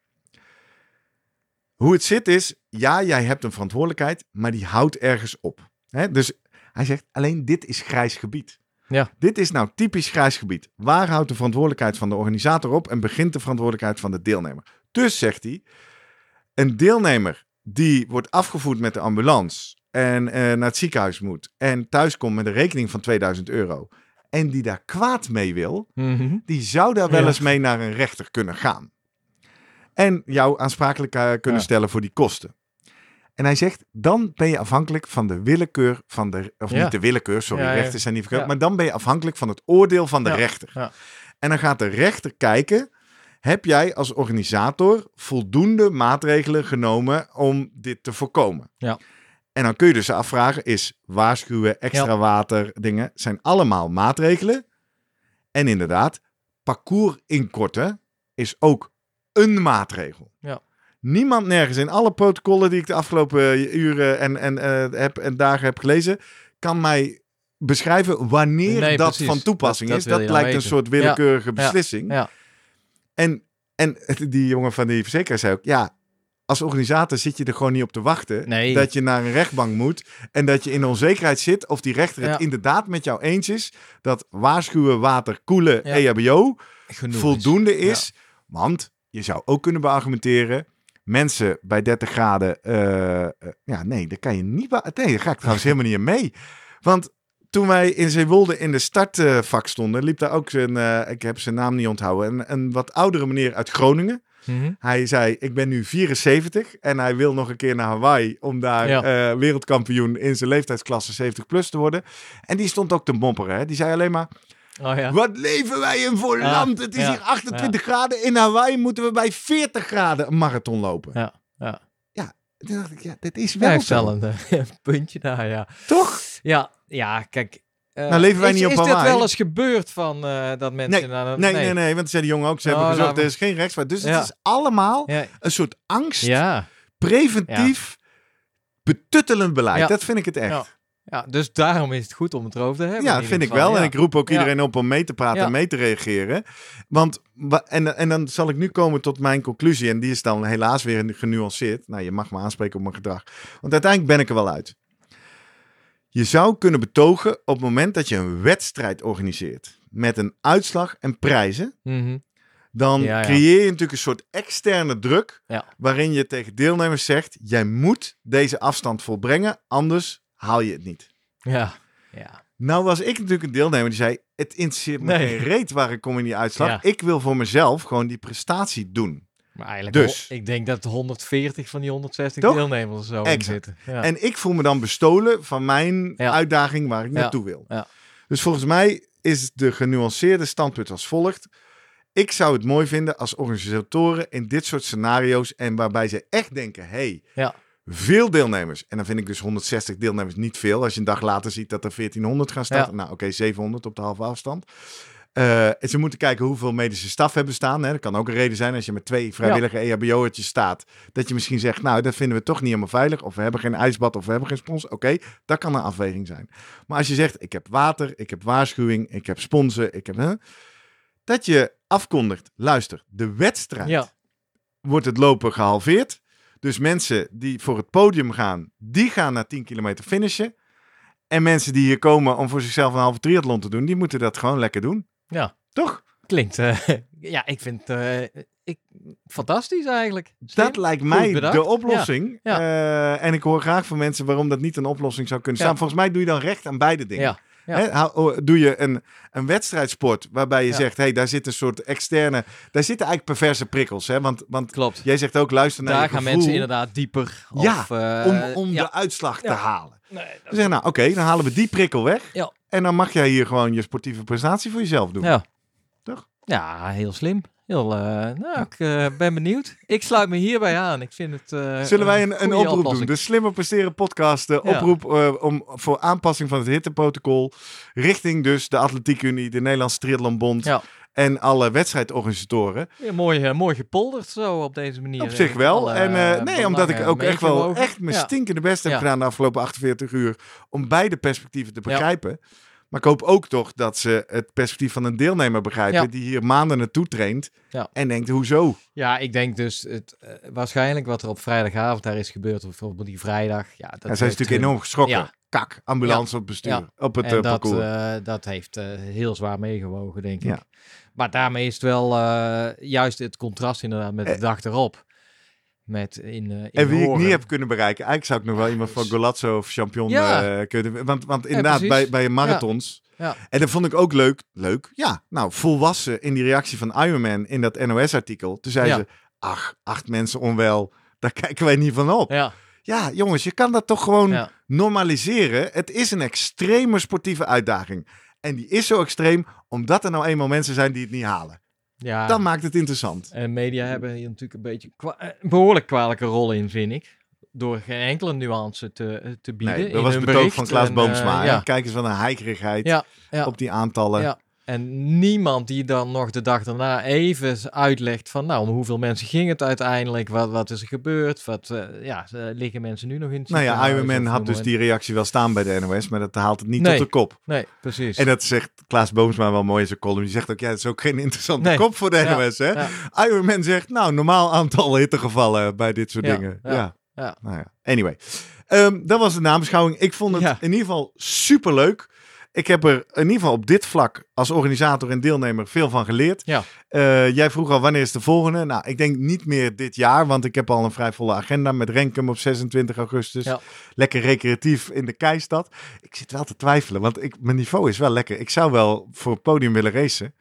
Hoe het zit is, ja, jij hebt een verantwoordelijkheid, maar die houdt ergens op. Dus hij zegt, alleen dit is grijs gebied.
Ja.
Dit is nou typisch grijs gebied. Waar houdt de verantwoordelijkheid van de organisator op en begint de verantwoordelijkheid van de deelnemer? Dus zegt hij, een deelnemer die wordt afgevoerd met de ambulance en eh, naar het ziekenhuis moet en thuiskomt met een rekening van 2000 euro en die daar kwaad mee wil,
Mhm.
die zou daar wel
Ja.
eens mee naar een rechter kunnen gaan. En jou aansprakelijk eh, kunnen
Ja.
stellen voor die kosten. En hij zegt, dan ben je afhankelijk van de willekeur van de... Of
Ja.
niet de willekeur, sorry, rechters zijn niet verkeerd. Maar dan ben je afhankelijk van het oordeel van de rechter.
Ja.
En dan gaat de rechter kijken... Heb jij als organisator voldoende maatregelen genomen om dit te voorkomen?
Ja.
En dan kun je dus afvragen, is waarschuwen, extra
Ja.
water, dingen, zijn allemaal maatregelen. En inderdaad, parcours inkorten is ook een maatregel.
Ja.
Niemand nergens in alle protocollen die ik de afgelopen uren en, en, eh, heb, en dagen heb gelezen, kan mij beschrijven wanneer
Nee,
dat
precies.
van toepassing
Dat-
is.
dat
lijkt een soort willekeurige
Ja.
beslissing.
Ja.
En, en die jongen van die verzekeraar zei ook, ja, als organisator zit je er gewoon niet op te wachten.
Nee.
Dat je naar een rechtbank moet en dat je in onzekerheid zit of die rechter het
Ja.
inderdaad met jou eens is dat waarschuwen, water, koelen,
Ja.
EHBO
Genoeg is.
voldoende is. Want je zou ook kunnen beargumenteren, mensen bij 30 graden, eh, eh, ja nee, daar kan je niet, nee, daar ga ik trouwens helemaal niet in mee. Want toen wij in Zeewolde in de startvak stonden, liep daar ook zijn, eh, ik heb zijn naam niet onthouden, een, een wat oudere meneer uit Groningen.
Mhm.
Hij zei, ik ben nu 74 en hij wil nog een keer naar Hawaii om daar
Ja.
eh, wereldkampioen in zijn leeftijdsklasse 70 plus te worden. En die stond ook te mopperen. Hè? Die zei alleen maar,
Oh ja.
wat leven wij in voor
Ja,
land? Het is
ja,
hier 28 graden. In Hawaii moeten we bij 40 graden een marathon lopen.
Ja, ja.
Toen dacht ik, ja, dit is
Ja,
wel zo.
wel een eh, puntje daar, ja.
Toch?
Ja, ja, kijk. Eh,
Nou, leven wij
is,
niet op
Is dit
Hawaii?
wel eens gebeurd van eh, dat mensen...
Nee,
een-
Nee, nee, nee, want zei die jongen ook, ze hebben
Oh,
gezorgd,
laten
er is geen rechtsvaart. Dus
Ja.
het is allemaal
Ja,
een soort angst,
ja,
preventief, betuttelend beleid. Dat vind ik het echt.
Ja. dus daarom is het goed om het erover te hebben.
Ja, dat vind ik wel.
ja.
En ik roep ook
Ja.
iedereen op om mee te praten
Ja.
en mee te reageren. Want, wa- en, en dan zal ik nu komen tot mijn conclusie. En die is dan helaas weer genuanceerd. Nou, je mag me aanspreken op mijn gedrag. Want uiteindelijk ben ik er wel uit. Je zou kunnen betogen op het moment dat je een wedstrijd organiseert. Met een uitslag en prijzen.
Mhm.
Dan
Ja, ja.
creëer je natuurlijk een soort externe druk.
Ja.
Waarin je tegen deelnemers zegt. Jij moet deze afstand volbrengen. Anders haal je het niet.
Ja, ja.
Nou was ik natuurlijk een deelnemer die zei... het interesseert me
Nee.
geen reet waar ik kom in die uitslag. Ik wil voor mezelf gewoon die prestatie doen.
Maar eigenlijk,
Dus.
ik denk dat 140 van die 160
Toch?
deelnemers er zo in zitten. Ja.
En ik voel me dan bestolen van mijn
Ja.
uitdaging waar ik naartoe wil.
Ja.
Dus volgens mij is de genuanceerde standpunt als volgt. Ik zou het mooi vinden als organisatoren in dit soort scenario's en waarbij ze echt denken, hey,
Ja.
veel deelnemers. En dan vind ik dus 160 deelnemers niet veel. Als je een dag later ziet dat er 1400 gaan starten. Nou oké, 700 op de halve afstand. Eh, ze moeten kijken hoeveel medische staf hebben staan. Hè. Dat kan ook een reden zijn als je met twee vrijwillige E EHBO'ertjes staat. Dat je misschien zegt, nou dat vinden we toch niet helemaal veilig. Of we hebben geen ijsbad of we hebben geen spons. Oké, dat kan een afweging zijn. Maar als je zegt, ik heb water, ik heb waarschuwing, ik heb sponsen, ik heb... Hè, dat je afkondigt, luister, de wedstrijd
Ja,
wordt het lopen gehalveerd. Dus mensen die voor het podium gaan, die gaan na 10 kilometer finishen. En mensen die hier komen om voor zichzelf een halve triathlon te doen, die moeten dat gewoon lekker doen.
Ja.
Toch?
Klinkt, eh, ja, ik vind het ik, fantastisch eigenlijk. Slim.
Dat lijkt mij de oplossing.
Ja,
Eh, en ik hoor graag van mensen waarom dat niet een oplossing zou kunnen
Ja.
staan. Volgens mij doe je dan recht aan beide dingen. Oh, doe je een, een wedstrijdsport waarbij je zegt, hey, daar zit een soort externe, daar zitten eigenlijk perverse prikkels. Hè? Want, want
Klopt.
jij zegt ook, luister naar
Daar
je
gaan
gevoel
mensen inderdaad dieper. Of,
om, om de uitslag te halen.
Nee,
We zeggen, nou oké, dan halen we die prikkel weg.
Ja.
En dan mag jij hier gewoon je sportieve prestatie voor jezelf doen.
Ja.
Toch?
Ja, heel slim. Heel, eh, nou, ik eh, ben benieuwd. Ik sluit me hierbij aan. Ik vind het. eh,
Zullen wij een, een oproep doen? De Slimmer Presteren podcast. De oproep om, voor aanpassing van het hitteprotocol. Richting dus de Atletiek Unie, de Nederlandse Triathlonbond.
Ja.
En alle wedstrijdorganisatoren.
Ja, mooi, eh, mooi gepolderd zo op deze manier.
Op zich wel.
Alle,
en eh,
eh,
nee, omdat ik ook echt wel echt mijn
Ja.
stinkende best heb
Ja.
gedaan de afgelopen 48 uur. Om beide perspectieven te begrijpen. Maar ik hoop ook toch dat ze het perspectief van een deelnemer begrijpen.
Ja.
Die hier maanden naartoe traint.
Ja.
En denkt, hoezo?
Ja, ik denk dus het, eh, waarschijnlijk wat er op vrijdagavond daar is gebeurd, of bijvoorbeeld die vrijdag. Ja, dat
Ja, zij is
heeft
natuurlijk
hun-
enorm geschrokken.
Ja.
Kak, ambulance op bestuur. Op het
en
eh,
dat,
parcours.
eh, dat heeft eh, heel zwaar meegewogen, denk ik. Maar daarmee is het wel eh, juist het contrast inderdaad met de
Eh.
dag erop. Met in, eh in
en wie ik
Horen.
niet heb kunnen bereiken, eigenlijk zou ik nog wel iemand van Golazzo of Champion
Ja.
kunnen. Want, want inderdaad, bij, bij marathons.
Ja.
En dat vond ik ook leuk. Leuk, ja. Nou, volwassen in die reactie van Ironman in dat NOS-artikel. Toen zei
Ja.
ze, ach, acht mensen onwel, daar kijken wij niet van op.
Ja,
Ja, jongens, je kan dat toch gewoon normaliseren. Het is een extreme sportieve uitdaging. En die is zo extreem omdat er nou eenmaal mensen zijn die het niet halen.
ja.
Dan maakt het interessant.
En media hebben hier natuurlijk een beetje kwa- eh, een behoorlijk kwalijke rol in, vind ik. Door geen enkele nuance te, eh, te bieden.
Nee,
in
dat was het betoog van Klaas
En,
Boomsma.
eh, ja.
Kijk eens wat een heikerigheid
Ja, ja.
op die aantallen.
En niemand die dan nog de dag daarna even uitlegt van, nou, om hoeveel mensen ging het uiteindelijk? Wat, wat is er gebeurd? Wat, eh, ja, liggen mensen nu nog in het
Nou ja, Ironman had dus die reactie wel staan bij de NOS, maar dat haalt het niet
Nee.
tot de kop.
Nee, precies.
En dat zegt Klaas Boomsma wel mooi in zijn column. Die zegt ook, ja, het is ook geen interessante
Nee.
kop voor de
Ja,
NOS, hè?
ja.
Ironman zegt, nou, normaal aantal hittegevallen bij dit soort
Ja,
dingen. Ja.
ja.
Nou ja, anyway. Ehm, dat was de nabeschouwing. Ik vond het in ieder geval superleuk. Ik heb er in ieder geval op dit vlak als organisator en deelnemer veel van geleerd.
Ja.
Eh, jij vroeg al wanneer is de volgende? Nou, ik denk niet meer dit jaar, want ik heb al een vrij volle agenda met Renkum op 26 augustus.
Ja.
Lekker recreatief in de Keistad. Ik zit wel te twijfelen, want ik, mijn niveau is wel lekker. Ik zou wel voor het podium willen racen.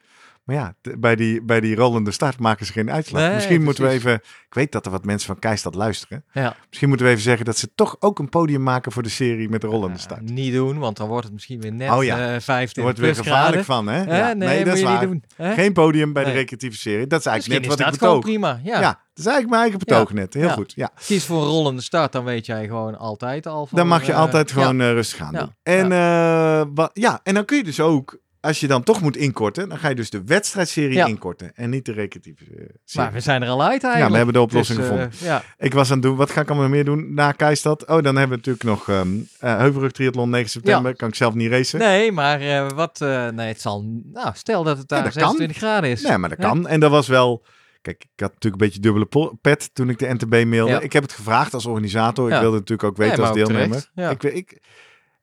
Maar ja, bij die, bij die rollende start maken ze geen uitslag.
Nee,
Misschien moeten we even... Ik weet dat er wat mensen van Keistad luisteren.
Ja.
Misschien moeten we even zeggen dat ze toch ook een podium maken voor de serie met de rollende
Ja,
start.
niet doen, want dan wordt het misschien weer net
Oh ja.
eh
Daar
15
wordt weer gevaarlijk van, hè? Ja,
nee,
dat
moet
is
je
waar.
niet doen.
Geen podium bij de
Nee.
recreatieve serie. Dat is eigenlijk
Misschien
net wat ik betoog.
prima.
Ja.
Ja.
dat is eigenlijk mijn eigen betoog net. Heel goed, ja.
Kies voor een rollende start, dan weet jij gewoon altijd al. Van,
Dan mag je
eh,
altijd gewoon eh, rustig gaan doen. En, eh, ja, en dan kun je dus ook, als je dan toch moet inkorten, dan ga je dus de wedstrijdserie
Ja.
inkorten en niet de recreatieve eh, serie.
Maar we zijn er al uit eigenlijk.
Ja, we hebben de oplossing
Dus, eh,
gevonden.
ja.
Ik was aan het doen, wat ga ik allemaal meer doen na Keistad? Oh, dan hebben we natuurlijk nog ehm eh Heuvelrug Triathlon 9 september. Kan ik zelf niet racen.
Nee, maar wat... nee, het zal... Nou, stel dat het daar
dat kan.
26 graden is.
Nee, maar dat kan. En dat was wel... Kijk, ik had natuurlijk een beetje dubbele pet toen ik de NTB mailde.
Ja.
Ik heb het gevraagd als organisator. Ik wilde natuurlijk ook weten als deelnemer. Ik, ik,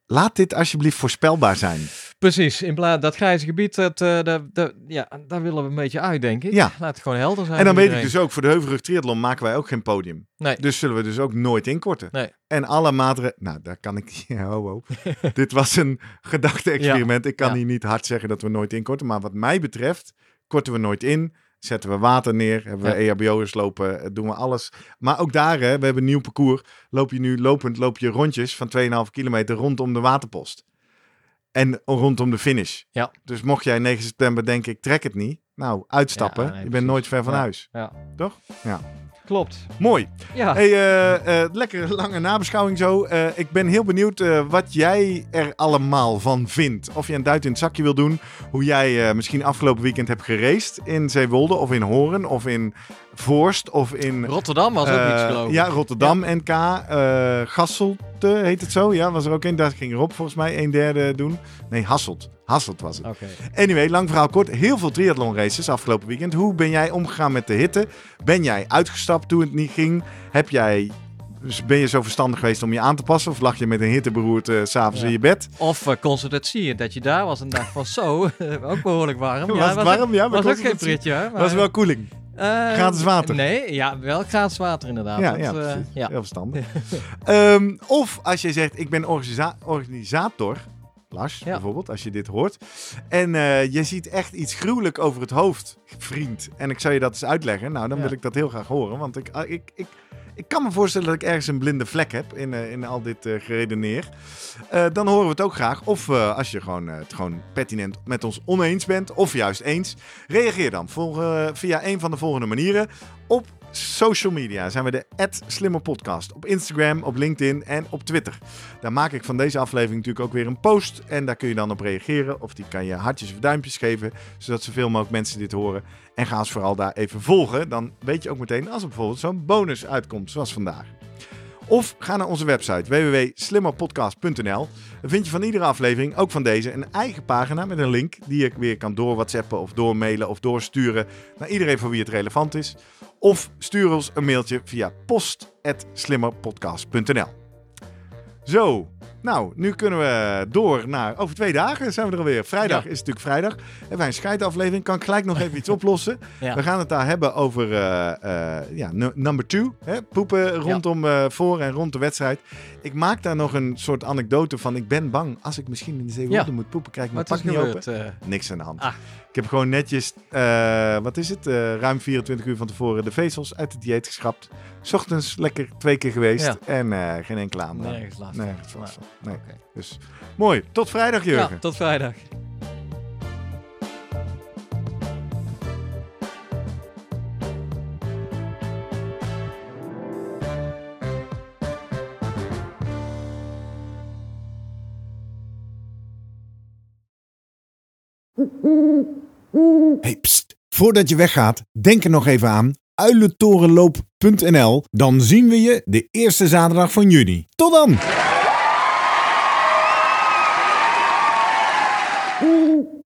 laat dit alsjeblieft voorspelbaar zijn.
Precies, in plaats dat grijze gebied, dat, eh, dat, dat, ja, daar willen we een beetje uit, denk ik.
Ja.
Laat het gewoon helder zijn.
En dan weet ik dus ook, voor de Heuvelrug Triathlon maken wij ook geen podium.
Nee.
Dus zullen we dus ook nooit inkorten.
Nee.
En alle maatregelen... Nou, daar kan ik... Ja, ho, ho. Dit was een gedachte-experiment. Ik kan hier niet hard zeggen dat we nooit inkorten. Maar wat mij betreft, korten we nooit in. Zetten we water neer. Hebben we
Ja.
EHBO'ers lopen. eh, Doen we alles. Maar ook daar, hè, we hebben een nieuw parcours. Loop je nu lopend, loop je rondjes van 2,5 kilometer rondom de waterpost. En rondom de finish.
Ja.
Dus mocht jij 9 september denken, ik trek het niet. Nou, uitstappen.
Ja, nee,
je bent nooit ver van huis.
Ja.
Toch? Ja.
Klopt.
Mooi.
Ja.
Hey, eh, eh, lekker lange nabeschouwing zo. Eh, ik ben heel benieuwd wat jij er allemaal van vindt. Of je een duit in het zakje wil doen. Hoe jij misschien afgelopen weekend hebt geraced in Zeewolde of in Hoorn of in Voorst of in...
Rotterdam was ook
eh,
iets geloof ik.
Ja, Rotterdam NK. eh Gasselte heet het zo. Ja, was er ook een. Daar ging Rob volgens mij een derde doen. Nee, Hasselt. Hasselt was het. Anyway, lang verhaal kort. Heel veel triathlon races afgelopen weekend. Hoe ben jij omgegaan met de hitte? Ben jij uitgestapt toen het niet ging? Heb jij, ben je zo verstandig geweest om je aan te passen? Of lag je met een hitteberoerte s s'avonds
Ja.
in je bed?
Of uh, consultatie, dat je daar was en dacht van zo, ook behoorlijk warm.
Was het
was
warm? Ja,
was ook geen hè, maar-
Was wel koeling.
Eh,
gratis water?
Nee, ja, wel gratis water inderdaad.
Ja,
Dat,
ja,
eh, ja.
Heel verstandig. Ehm, of als je zegt, ik ben organisa- organisator... Lars,
Ja.
bijvoorbeeld, als je dit hoort. En eh, je ziet echt iets gruwelijk over het hoofd, vriend. En ik zou je dat eens uitleggen. Nou, dan
Ja.
wil ik dat heel graag horen. Want ik, ah, ik, ik, ik kan me voorstellen dat ik ergens een blinde vlek heb in, eh, in al dit eh, geredeneer. Eh, dan horen we het ook graag. Of als je gewoon, het gewoon pertinent met ons oneens bent, of juist eens. Reageer dan via een van de volgende manieren. Op social media zijn we de Slimmer Podcast. Op Instagram, op LinkedIn en op Twitter. Daar maak ik van deze aflevering natuurlijk ook weer een post. En daar kun je dan op reageren. Of die kan je hartjes of duimpjes geven. Zodat zoveel mogelijk mensen dit horen. En ga ons vooral daar even volgen. Dan weet je ook meteen als er bijvoorbeeld zo'n bonus uitkomt, zoals vandaag. Of ga naar onze website www.slimmerpodcast.nl. Dan vind je van iedere aflevering, ook van deze, een eigen pagina met een link die je weer kan door WhatsAppen of doormailen of doorsturen naar iedereen voor wie het relevant is. Of stuur ons een mailtje via post.slimmerpodcast.nl. Zo, nou, nu kunnen we door naar. Over twee dagen zijn we er alweer. Vrijdag
Ja.
is natuurlijk vrijdag. Hebben wij een scheidaflevering. Kan ik gelijk nog even iets oplossen?
Ja.
We gaan het daar hebben over eh, eh, ja, nu- number two. Hè? Poepen rondom eh, voor en rond de wedstrijd. Ik maak daar nog een soort anekdote van. Ik ben bang als ik misschien in de Zeewolde
Ja.
moet poepen. Krijg ik mijn pak niet open.
gebeurd?
Niks aan de hand.
Ah.
Ik heb gewoon netjes, wat is het, ruim 24 uur van tevoren de vezels uit het dieet geschrapt. 's Ochtends lekker twee keer geweest en geen enkele aandacht.
nergens last.
Nergens last. Nee. Dus mooi. Tot vrijdag, Jurgen.
Ja, tot vrijdag.
Hey, pst. Voordat je weggaat, denk er nog even aan. uilentorenloop.nl. Dan zien we je de eerste zaterdag van juni. Tot dan!